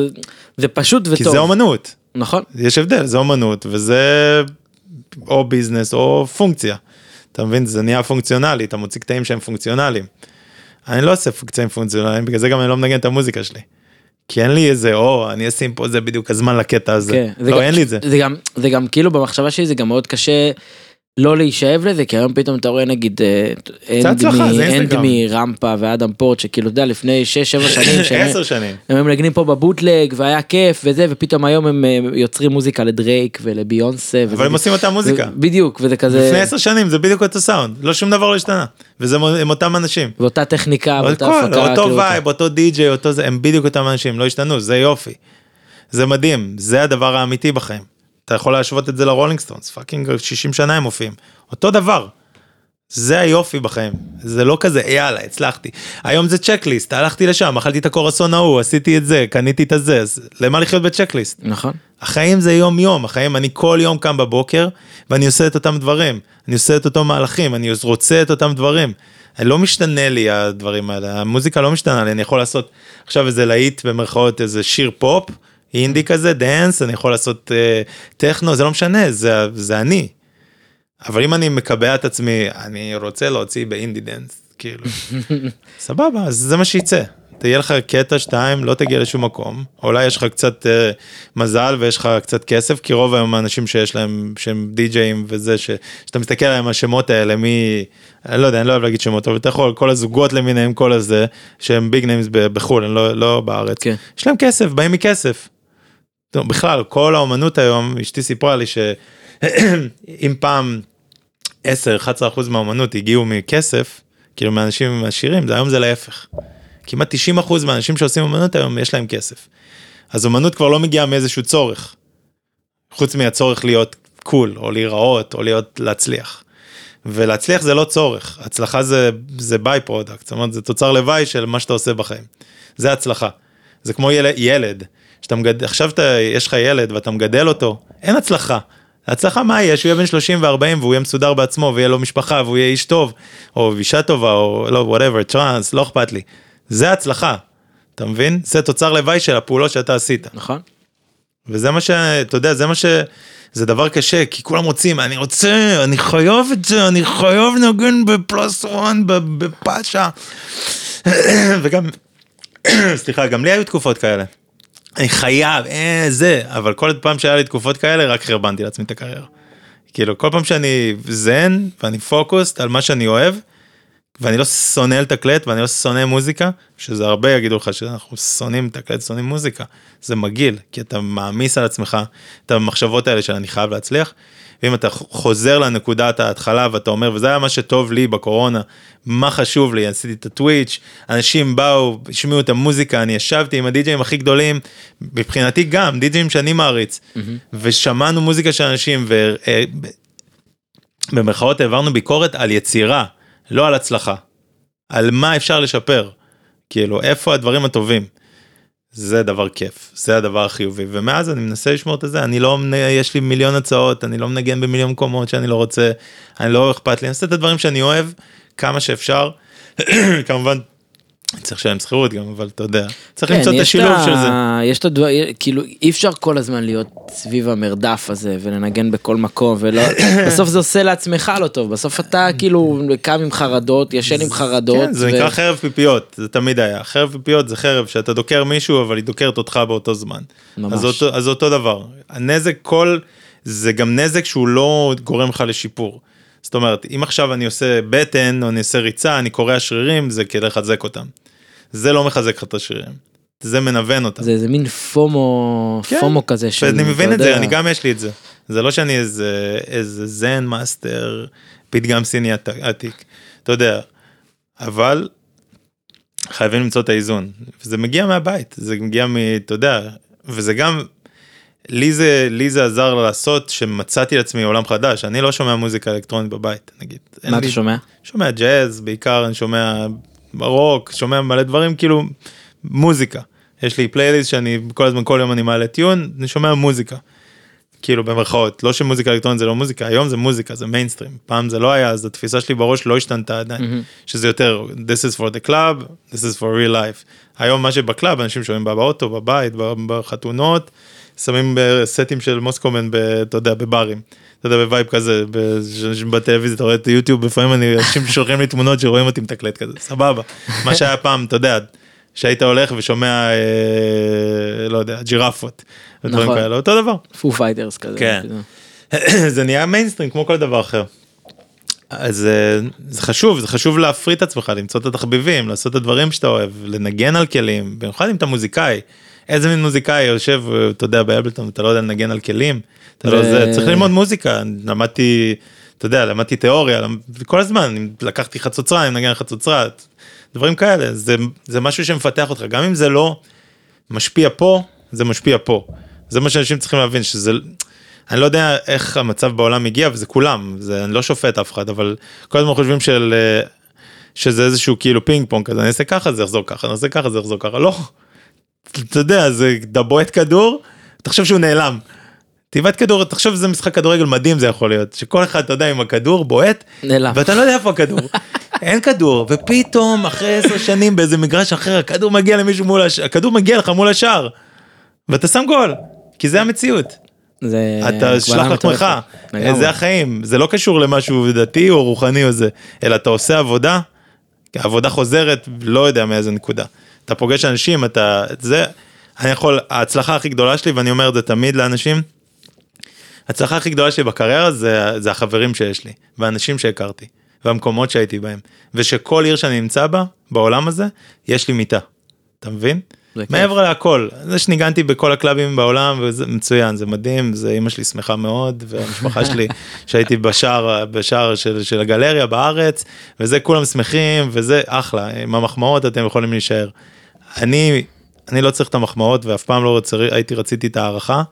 זה פשוט וטוב. כי זה אומנות. נכון. יש הבדל, זה אומנות, וזה או ביזנס או פונקציה. אתה מבין, זה נהיה פונקציונלי, אתה מוציא קטעים שהם פונקציונליים. אני לא עושה קטעים פונקציונליים, בגלל זה גם אני לא מנגן את המוזיקה שלי. כי אין לי איזה, או, אני אשים פה זה בדיוק הזמן לקטע הזה. כן, לא, גם- אין לי את זה. זה גם, זה גם כאילו במחשבה שלי זה גם מאוד קשה לא להישאב לזה, כי היום פתאום אתה רואה נגיד אה, אנד מ- אינסטגרם. מ Rampa ואדם פורט, שכאילו, אתה יודע, לפני 6-7 שנים, [LAUGHS] עשר שנים. הם היו מנגנים פה ב bootleg והיה כיף וזה, ופתאום היום הם אה, יוצרים מוזיקה לדרייק ולביונסה. אבל הם עושים אותה מוזיקה. בדיוק, וזה כזה, לפני עשר שנים זה בדיוק אותו סאונד, לא שום דבר לא השתנה. וזה הם אותם אנשים. ואותה טכניקה, ואותה הפקה. אותו כאילו, vibe, אותו די-ג'יי, אותו זה, הם בדיוק אותם אנשים, לא השתנו, זה יופי. זה מדהים, זה הדבר האמיתי בחיים. אתה יכול להשוות את זה לרולינג סטונס, fucking 60 שנה הם מופיעים. אותו דבר. זה היופי בחיים, זה לא כזה יאללה הצלחתי. היום זה checklist, הלכתי לשם, אכלתי את הקרואסון ההוא, עשיתי את זה, קניתי את הזה, אז למה לחיות ב checklist? נכון. החיים זה יום יום, החיים, אני כל יום קם בבוקר ואני עושה את אותם דברים, אני עושה את אותם מהלכים, אני רוצה את אותם דברים. לא משתנה לי הדברים האלה, המוזיקה לא משתנה לי, אני יכול לעשות עכשיו איזה להיט במרכאות איזה שיר פופ, אינדי כזה, דאנס, אני יכול לעשות אה, טכנו, זה לא משנה, זה, זה אני. אבל אם אני מקבע את עצמי, אני רוצה להוציא באינדי דאנס, כאילו, [LAUGHS] סבבה, אז זה מה שיצא. תהיה לך קטע שתיים, לא תגיע לשום מקום, אולי יש לך קצת אה, מזל ויש לך קצת כסף, כי רוב היום האנשים שיש להם, שהם די-ג'אים וזה, ש, שאתה מסתכל עליהם, השמות האלה, מי, אני לא יודע, אני לא אוהב להגיד שמות, אבל אתה יכול, כל הזוגות למיניהם, כל הזה, שהם big names בחו"ל, אני לא, לא בארץ, כן. יש להם כסף, באים מכסף. טוב, בכלל, כל האומנות היום, אשתי סיפרה לי שאם [CLEARS THROAT] פעם 10-11% מהאומנות הגיעו מכסף, כאילו מאנשים עשירים, זה היום זה להפך. כמעט 90% מהאנשים שעושים אומנות היום יש להם כסף. אז אומנות כבר לא מגיעה מאיזשהו צורך. חוץ מהצורך להיות cool, או להיראות, או להיות להצליח. ולהצליח זה לא צורך, הצלחה זה, זה by-product, זאת אומרת זה תוצר לוואי של מה שאתה עושה בחיים. זה הצלחה. זה כמו ילד, ילד שאתה מגדל, עכשיו אתה, יש לך ילד ואתה מגדל אותו, אין הצלחה. הצלחה מה יהיה? שהוא יהיה בן 30 ו-40 והוא יהיה מסודר בעצמו ויהיה לו משפחה והוא יהיה איש טוב, או אישה טובה, או לא, whatever, טראנס, לא אכפת לי. זה הצלחה, אתה מבין? זה תוצר לוואי של הפעולות שאתה עשית. נכון. וזה מה ש... אתה יודע, זה מה ש... זה דבר קשה, כי כולם רוצים, אני רוצה, אני חייב את זה, אני חייב לנגן ב Plus One, בפאשה. [CLEARS THROAT] וגם, [CLEARS THROAT] סליחה, גם לי היו תקופות כאלה. אני חייב, אה, זה, אבל כל פעם שהיה לי תקופות כאלה, רק חרבנתי לעצמי את הקריירה. כאילו, כל פעם שאני זן, ואני פוקוסט על מה שאני אוהב, ואני לא שונא לתקלט ואני לא שונא מוזיקה, שזה הרבה יגידו לך שאנחנו שונאים לתקלט, שונאים מוזיקה. זה מגעיל, כי אתה מעמיס על עצמך את המחשבות האלה של אני חייב להצליח. ואם אתה חוזר לנקודת ההתחלה ואתה אומר, וזה היה מה שטוב לי בקורונה, מה חשוב לי, עשיתי את הטוויץ', אנשים באו, השמיעו את המוזיקה, אני ישבתי עם הדי-ג'אים הכי גדולים, מבחינתי גם, די-ג'אים שאני מעריץ, ושמענו מוזיקה של אנשים, ובמרכאות העברנו ביקורת על יצירה, לא על הצלחה. על מה אפשר לשפר. כאילו, איפה הדברים הטובים. זה דבר כיף, זה הדבר החיובי, ומאז אני מנסה לשמור את זה, אני לא, יש לי מיליון הצעות, אני לא מנגן במיליון מקומות שאני לא רוצה, אני לא אכפת לי, אני עושה את הדברים שאני אוהב, כמה שאפשר, [CLEARS THROAT] כמובן, צריך לשלם שכירות גם, אבל אתה יודע, צריך למצוא את השילוב של זה. יש את הדבר, כאילו אי אפשר כל הזמן להיות סביב המרדף הזה ולנגן בכל מקום ולא, [COUGHS] בסוף זה עושה לעצמך לא טוב, בסוף אתה כאילו קם עם חרדות, ישן עם חרדות. כן, זה נקרא חרב פיפיות, זה תמיד היה. חרב פיפיות זה חרב שאתה דוקר מישהו, אבל היא דוקרת אותך באותו זמן. ממש. אז אותו דבר. הנזק כל, זה גם נזק שהוא לא גורם לך לשיפור. זאת אומרת, אם עכשיו אני עושה בטן, או אני עושה ריצה, אני קורע שרירים, זה כדי לחזק אותם. זה לא מחזק לך את השרירים. זה מנוון אותה. זה איזה מין FOMO, כן. FOMO כזה של... ואני מבין את זה, אני גם יש לי את זה. זה לא שאני איזה, איזה Zen master, פתגם סיני עת- עתיק, אתה יודע. אבל חייבים למצוא את האיזון. וזה מגיע מהבית, זה מגיע מ... אתה יודע, וזה גם, לי זה, לי זה עזר לעשות שמצאתי לעצמי עולם חדש, אני לא שומע מוזיקה אלקטרונית בבית, נגיד. מה לי- אתה שומע? שומע ג'אז בעיקר, אני שומע רוק, שומע מלא דברים, כאילו מוזיקה. יש לי פלייליסט שאני כל הזמן, כל יום אני מעלה טיון, אני שומע מוזיקה. כאילו במרכאות, לא שמוזיקה אלקטרונית זה לא מוזיקה, היום זה מוזיקה, זה מיינסטרים. פעם זה לא היה, אז התפיסה שלי בראש לא השתנתה עדיין. שזה יותר, this is for the club, this is for real life. היום מה שב club, אנשים שומעים באוטו, בבית, בחתונות, שמים בסטים של מוסקומן, ב- אתה יודע, בברים. אתה יודע, ב vibe כזה, בטלוויזיה, אתה רואה את היוטיוב, לפעמים אני, אנשים [LAUGHS] שולחים לי תמונות שרואים אותי מתקלט כזה, סבבה. מה שהיה פעם, אתה יודע, שהיית הולך ושומע, אה, לא יודע, ג'ירפות. נכון. כאלה, אותו דבר. Foo Fighters כזה. כן. [COUGHS] זה נהיה מיינסטרים כמו כל דבר אחר. אז אה, זה חשוב, זה חשוב להפריד את עצמך, למצוא את התחביבים, לעשות את הדברים שאתה אוהב, לנגן על כלים, במיוחד אם אתה מוזיקאי. איזה מין מוזיקאי יושב, אה, אתה יודע, באבלטון, אתה לא יודע לנגן על כלים. אתה לא זה, צריך ללמוד מוזיקה, למדתי, אתה יודע, למדתי תיאוריה, כל הזמן, לקחתי חצוצרה, אני מנגן חצוצרה, דברים כאלה, זה, זה משהו שמפתח אותך, גם אם זה לא משפיע פה, זה משפיע פה. זה מה שאנשים צריכים להבין, שזה, אני לא יודע איך המצב בעולם הגיע, וזה כולם, זה, אני לא שופט אף אחד, אבל כל הזמן חושבים של, אה, שזה איזשהו כאילו פינג פונג כזה, אני אעשה ככה, זה יחזור ככה, אני אעשה ככה, זה יחזור ככה, לא. אתה יודע, זה, אתה בועט כדור, תחשוב שהוא נעלם. תיבת כדור, תחשוב שזה משחק כדורגל מדהים זה יכול להיות, שכל אחד, אתה יודע, עם הכדור בועט, נעלם. ואתה לא יודע איפה הכדור. [LAUGHS] אין כדור, ופתאום אחרי עשר שנים באיזה מגרש אחר, הכדור מגיע למישהו מול השער, הכדור מגיע לך מול השער, ואתה שם גול, כי זה המציאות. זה אתה שלח לעצמך. זה החיים, זה לא קשור למשהו דתי או רוחני או זה, אלא אתה עושה עבודה, עבודה חוזרת, לא יודע מאיזה נקודה. אתה פוגש אנשים, אתה, זה, אני יכול, ההצלחה הכי גדולה שלי, ואני אומר את זה תמיד לאנשים, ההצלחה הכי גדולה שלי בקריירה זה, זה החברים שיש לי, והאנשים שהכרתי, והמקומות שהייתי בהם, ושכל עיר שאני נמצא בה, בעולם הזה, יש לי מיטה. אתה מבין? זה כיף. מעבר להכל, זה שניגנתי בכל הקלאבים בעולם, וזה מצוין, זה מדהים, זה אימא שלי שמחה מאוד, והמשפחה שלי, [LAUGHS] שהייתי בשער, בשער של, של הגלריה בארץ, וזה כולם שמחים, וזה אחלה, עם המחמאות אתם יכולים להישאר. אני, אני לא צריך את המחמאות, ואף פעם לא רוצה, הייתי, רציתי את הערכה,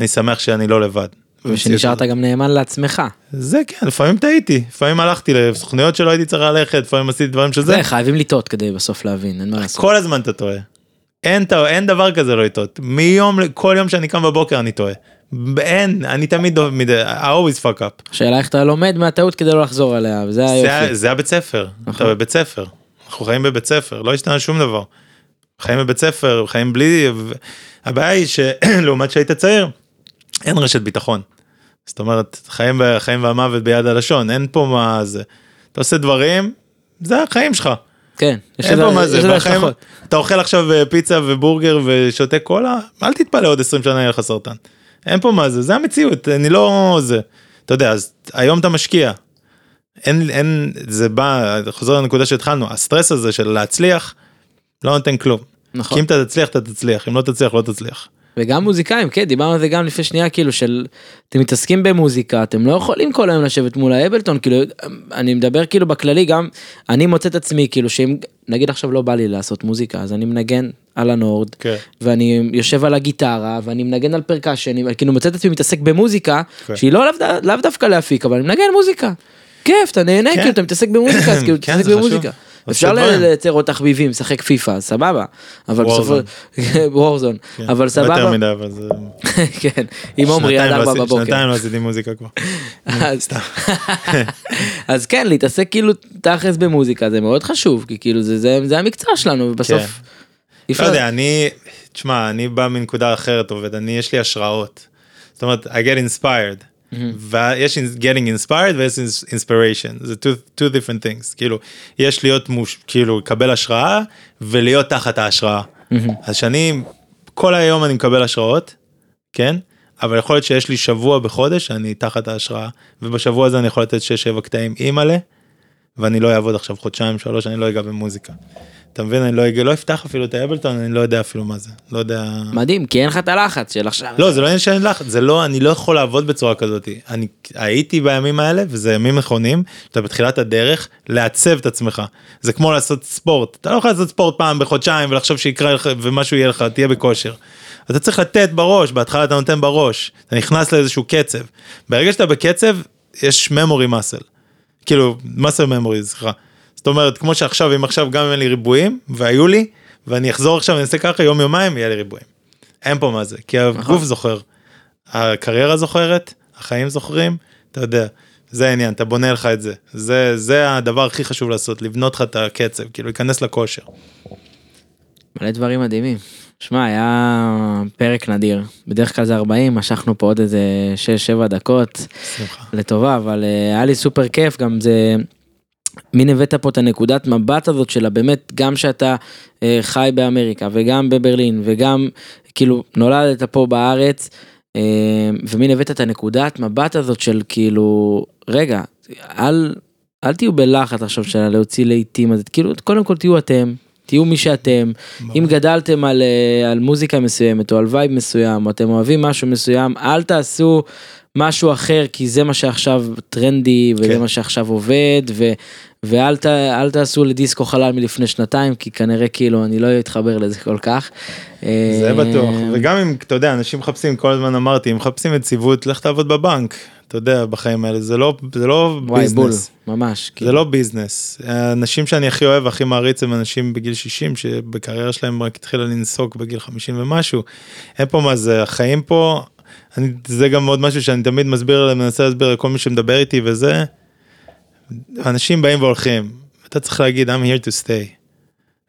אני שמח שאני לא לבד. ושנשארת גם נאמן לעצמך. זה כן, לפעמים טעיתי, לפעמים הלכתי לסוכנויות שלא הייתי צריך ללכת, לפעמים עשיתי דברים שזה, זה חייבים לטעות כדי בסוף להבין, אין מה לעשות. כל הזמן אתה טועה. אין, אין דבר כזה לא לטעות. מיום, כל יום שאני קם בבוקר אני טועה. אין, אני תמיד, I always fuck up. השאלה איך אתה לומד מהטעות כדי לא לחזור עליה, וזה זה, היופי. ה- זה הבית ספר, נכון. אתה בבית ספר. אנחנו חיים בבית ספר, לא השתנה שום דבר. חיים בבית ספר, חיים בלי... הבעיה היא שלעומת שהיית צעיר, אין רשת ביטחון. זאת אומרת, חיים, חיים והמוות ביד הלשון, אין פה מה זה. אתה עושה דברים, זה החיים שלך. כן, יש לזה בחיים, השלכות. אתה אוכל עכשיו אה, פיצה ובורגר ושותה קולה, אל תתפלא עוד 20 שנה יהיה לך סרטן. אין פה מה זה, זה המציאות, אני לא זה. אתה יודע, אז היום אתה משקיע. אין, אין, זה בא, חוזר לנקודה שהתחלנו, הסטרס הזה של להצליח, לא נותן כלום. נכון. כי אם אתה תצליח, אתה תצליח, אם לא תצליח, לא תצליח. וגם מוזיקאים, כן, דיברנו על זה גם לפני שנייה, כאילו של, אתם מתעסקים במוזיקה, אתם לא יכולים כל היום לשבת מול ה Ableton, כאילו, אני מדבר כאילו בכללי, גם אני מוצא את עצמי, כאילו, שאם, נגיד עכשיו לא בא לי לעשות מוזיקה, אז אני מנגן על ה Nord, כן. ואני יושב על הגיטרה, ואני מנגן על percussion, כאילו מוצא את עצמי מתעסק במוזיקה, כן. שהיא לא לאו, לאו דווקא להפיק, אבל אני מנגן מוזיקה. כיף, אתה נהנה, כן. כאילו, אתה מתעסק במוזיקה, אז כאילו, כן, תתעסק זה חשוב. אפשר. לייצר עוד תחביבים, לשחק פיפא, סבבה, אבל בסופו, [LAUGHS] וורזון, כן. אבל סבבה, יותר מדי, אבל זה... [LAUGHS] כן, עם עומרי עד ארבע בבוקר. שנתיים לא עשיתי מוזיקה כבר. [LAUGHS] אז- כן, להתעסק כאילו תכלס במוזיקה זה מאוד חשוב, כי כאילו זה- המקצוע שלנו, ובסוף... כן. לא יודע, אני, תשמע, אני בא מנקודה אחרת עובד, אני, יש לי השראות. זאת אומרת, I get inspired. ויש getting inspired ויש inspiration, זה two, two different things, כאילו, יש להיות מוש, כאילו, לקבל השראה ולהיות תחת ההשראה. אז שאני, כל היום אני מקבל השראות, כן? אבל יכול להיות שיש לי שבוע בחודש שאני תחת ההשראה, ובשבוע הזה אני יכול לתת 6-7 קטעים אימא'לה, ואני לא אעבוד עכשיו חודשיים שלוש אני לא אגע במוזיקה. אתה מבין אני לא, אגע, לא אפתח אפילו את האבלטון אני לא יודע אפילו מה זה לא יודע. מדהים, כי אין לך את הלחץ של עכשיו. לא זה לא עניין שאין לחץ זה לא אני לא יכול לעבוד בצורה כזאת אני הייתי בימים האלה וזה ימים נכונים אתה בתחילת הדרך לעצב את עצמך זה כמו לעשות ספורט אתה לא יכול לעשות ספורט פעם בחודשיים ולחשוב שיקרה לך ומשהו יהיה לך תהיה בכושר. אתה צריך לתת בראש בהתחלה אתה נותן בראש אתה נכנס לאיזשהו קצב ברגע שאתה בקצב יש memory muscle כאילו muscle memory סליחה. זאת אומרת כמו שעכשיו אם עכשיו גם אין לי ריבועים והיו לי ואני אחזור עכשיו ואני אעשה ככה יום יומיים יהיה לי ריבועים. אין פה מה זה כי הגוף זוכר. הקריירה זוכרת החיים זוכרים אתה יודע זה העניין אתה בונה לך את זה זה זה הדבר הכי חשוב לעשות לבנות לך את הקצב כאילו להיכנס לכושר. מלא דברים מדהימים. שמע, היה פרק נדיר. בדרך כלל זה 40, משכנו פה עוד איזה 6-7 דקות שמחה. לטובה, אבל אה, היה לי סופר כיף, גם זה... מין הבאת פה את הנקודת מבט הזאת שלה באמת גם שאתה אה, חי באמריקה וגם בברלין וגם כאילו נולדת פה בארץ אה, ומין הבאת את הנקודת מבט הזאת של כאילו רגע אל אל תהיו בלחץ עכשיו של להוציא לעיתים אז כאילו קודם כל תהיו אתם תהיו מי שאתם אם גדלתם על, אה, על מוזיקה מסוימת או על vibe מסוים או אתם אוהבים משהו מסוים אל תעשו משהו אחר כי זה מה שעכשיו טרנדי וזה כן. מה שעכשיו עובד ו, ואל ת, תעשו לדיסקו חלל מלפני שנתיים כי כנראה כאילו אני לא אתחבר לזה כל כך. זה אה, בטוח וגם אם אתה יודע אנשים מחפשים כל הזמן אמרתי אם מחפשים יציבות לך תעבוד בבנק אתה יודע בחיים האלה זה לא זה לא וואי בול ביזנס ממש זה כאילו. לא ביזנס האנשים שאני הכי אוהב הכי מעריץ הם אנשים בגיל 60 שבקריירה שלהם רק התחילה לנסוק בגיל 50 ומשהו אין פה מה זה החיים פה אני, זה גם עוד משהו שאני תמיד מסביר מנסה להסביר לכל מי שמדבר איתי וזה. אנשים באים והולכים אתה צריך להגיד I'm here to stay.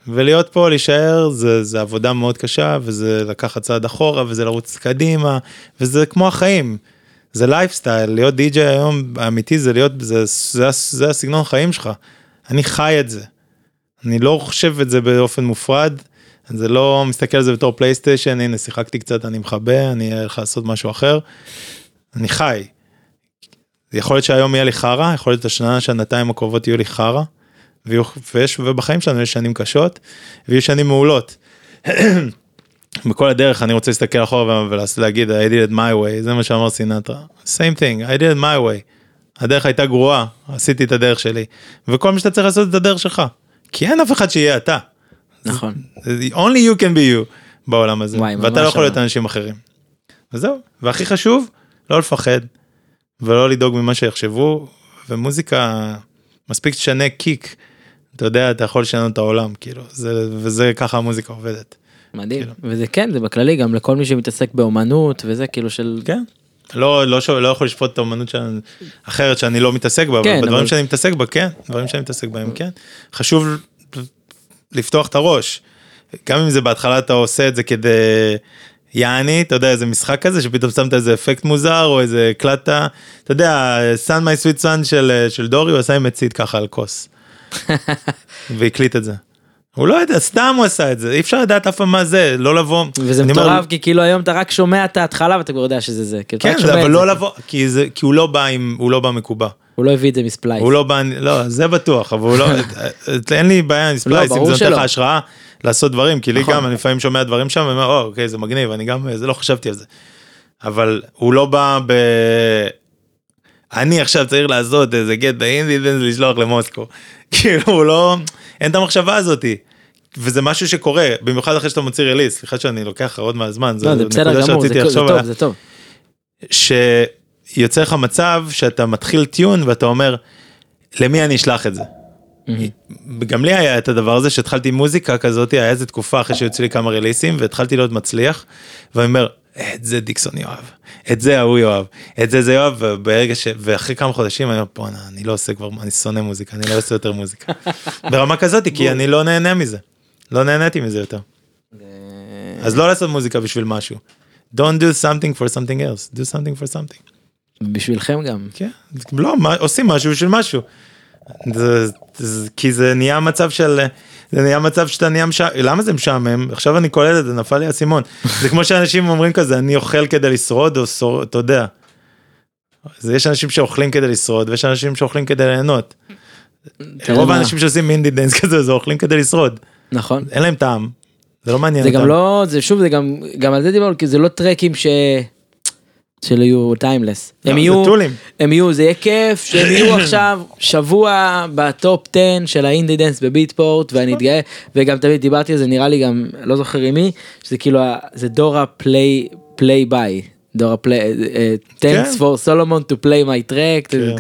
ולהיות פה להישאר זה זה עבודה מאוד קשה וזה לקחת צעד אחורה וזה לרוץ קדימה וזה כמו החיים. זה לייפסטייל להיות די.ג'יי היום האמיתי זה להיות זה, זה, זה הסגנון חיים שלך. אני חי את זה. אני לא חושב את זה באופן מופרד. זה לא מסתכל על זה בתור פלייסטיישן הנה שיחקתי קצת אני מכבה אני אלך לעשות משהו אחר. אני חי. יכול להיות שהיום יהיה לי חרא יכול להיות השנה שנתיים הקרובות יהיו לי חרא. ויש ובחיים שלנו יש שנים קשות ויהיו שנים מעולות. [CLEARS THROAT] בכל הדרך אני רוצה להסתכל אחורה ולהגיד I did it my way זה מה שאמר סינטרה same thing I did it my way. הדרך הייתה גרועה עשיתי את הדרך שלי וכל מה שאתה צריך לעשות את הדרך שלך כי אין אף אחד שיהיה אתה. נכון. only you can be you בעולם הזה וואי, ואתה לא יכול להיות אבל. אנשים אחרים. וזהו והכי חשוב לא לפחד ולא לדאוג ממה שיחשבו ומוזיקה מספיק תשנה קיק. אתה יודע אתה יכול לשנות את העולם כאילו זה וזה ככה המוזיקה עובדת. מדהים כאילו. וזה כן זה בכללי גם לכל מי שמתעסק באומנות וזה כאילו של כן. לא לא ש- לא יכול לשפוט את האמנות שאני- אחרת שאני לא מתעסק בה כן, אבל בדברים אבל- שאני מתעסק בה כן דברים שאני מתעסק בהם כן חשוב לפתוח את הראש גם אם זה בהתחלה אתה עושה את זה כדי יעני אתה יודע איזה משחק כזה שפתאום שמת איזה אפקט מוזר או איזה הקלטת אתה יודע sun my sweet sun של של דורי הוא עשה עם מצית ככה על כוס. [LAUGHS] והקליט את זה. הוא לא יודע סתם הוא עשה את זה אי אפשר לדעת אף פעם מה זה לא לבוא. וזה אני אומר, מטורף כי כאילו היום אתה רק שומע את ההתחלה ואתה כבר יודע שזה זה. כאילו, כן, אבל לא זה. לבוא, כי זה, כי הוא לא בא עם, הוא לא בא מקובע. הוא לא הביא את זה מ Splice. הוא לא בא, לא, זה בטוח, אבל הוא לא, [LAUGHS] אין לי בעיה עם Splice, אם זה נותן לך. השראה לעשות דברים, כי לי נכון. גם, אני לפעמים שומע דברים שם, ואומר, "או, אוקיי, זה מגניב, אני גם, זה לא חשבתי על זה. אבל הוא לא בא ב... אני עכשיו צריך לעשות איזה get by indie ולשלוח למוסקו. [LAUGHS] כאילו, הוא לא, אין את המחשבה הזאתי. וזה משהו שקורה, במיוחד אחרי שאתה מוציא release, סליחה שאני לוקח לך עוד מהזמן, לא, זה נקודה זה שרציתי זה לחשוב טוב, עליה. זה טוב. שיוצא לך מצב שאתה מתחיל טיון ואתה אומר למי אני אשלח את זה. גם לי היה את הדבר הזה שהתחלתי מוזיקה כזאת היה איזה תקופה אחרי שיוצאו לי כמה רליסים והתחלתי להיות מצליח ואני אומר את זה דיקסון יאהב. את זה ההוא יאהב. את זה זה יאהב וברגע ש... ואחרי כמה חודשים אני אומר בואנה אני לא עושה כבר אני שונא מוזיקה אני לא עושה יותר מוזיקה. [LAUGHS] ברמה כזאת כי אני לא נהנה מזה. לא נהניתי מזה יותר. אז לא לעשות מוזיקה בשביל משהו. Don't do something for something else. Do something for something. בשבילכם גם. כן, לא, מה, עושים משהו בשביל משהו. זה, זה, כי זה נהיה מצב של, זה נהיה מצב שאתה נהיה משעמם, למה זה משעמם? עכשיו אני קולט את זה, נפל לי האסימון. [LAUGHS] זה כמו שאנשים אומרים כזה, אני אוכל כדי לשרוד, או sure, אתה יודע. אז יש אנשים שאוכלים כדי לשרוד, ויש אנשים שאוכלים כדי ליהנות. [LAUGHS] רוב האנשים שעושים indie dance [LAUGHS] כזה זה אוכלים כדי לשרוד נכון. אין להם טעם. זה לא מעניין זה אותם. גם לא, זה שוב, זה גם, גם על זה דיברנו, כי זה לא tracks ש... שלא יהיו timeless. לא, הם יהיו. הם יהיו, זה יהיה כיף שהם יהיו [COUGHS] עכשיו שבוע בטופ 10 של ה indie dance בביטפורט ואני אתגאה וגם תמיד דיברתי על זה נראה לי גם לא זוכר עם מי שזה כאילו זה דורה played played by דורה played thanks for Solomon to play my track כן.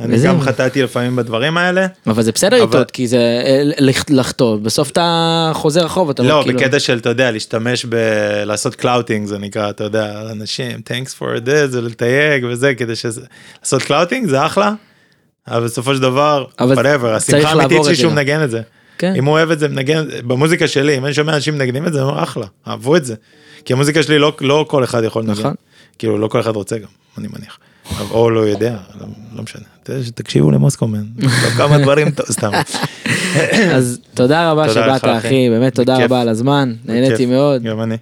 אני גם חטאתי לפעמים בדברים האלה. אבל זה בסדר איתו כי זה אה, לח- לחטוא בסוף אתה חוזר אחורה אתה לא, כאילו- בקטע של, אתה יודע, להשתמש ב... לעשות clouting זה נקרא, אתה יודע, אנשים, thanks for this, ולתייג וזה, כדי שזה... לעשות clouting זה אחלה, אבל בסופו של דבר, whatever, השמחה האמיתית שלי שהוא. מנגן את זה. כן. אם הוא אוהב את זה, מנגן, במוזיקה שלי, אם אני שומע אנשים מנגנים את זה, אני אומר אחלה, אהבו את זה. כי המוזיקה שלי לא, לא כל אחד יכול לנגן. נכון. כאילו, לא כל אחד רוצה גם, אני מניח. או לא יודע, לא, לא משנה. תקשיבו למוסקומן, כמה דברים, סתם. אז תודה רבה שבאת אחי. באמת תודה. רבה על הזמן נהניתי. מאוד גם אני.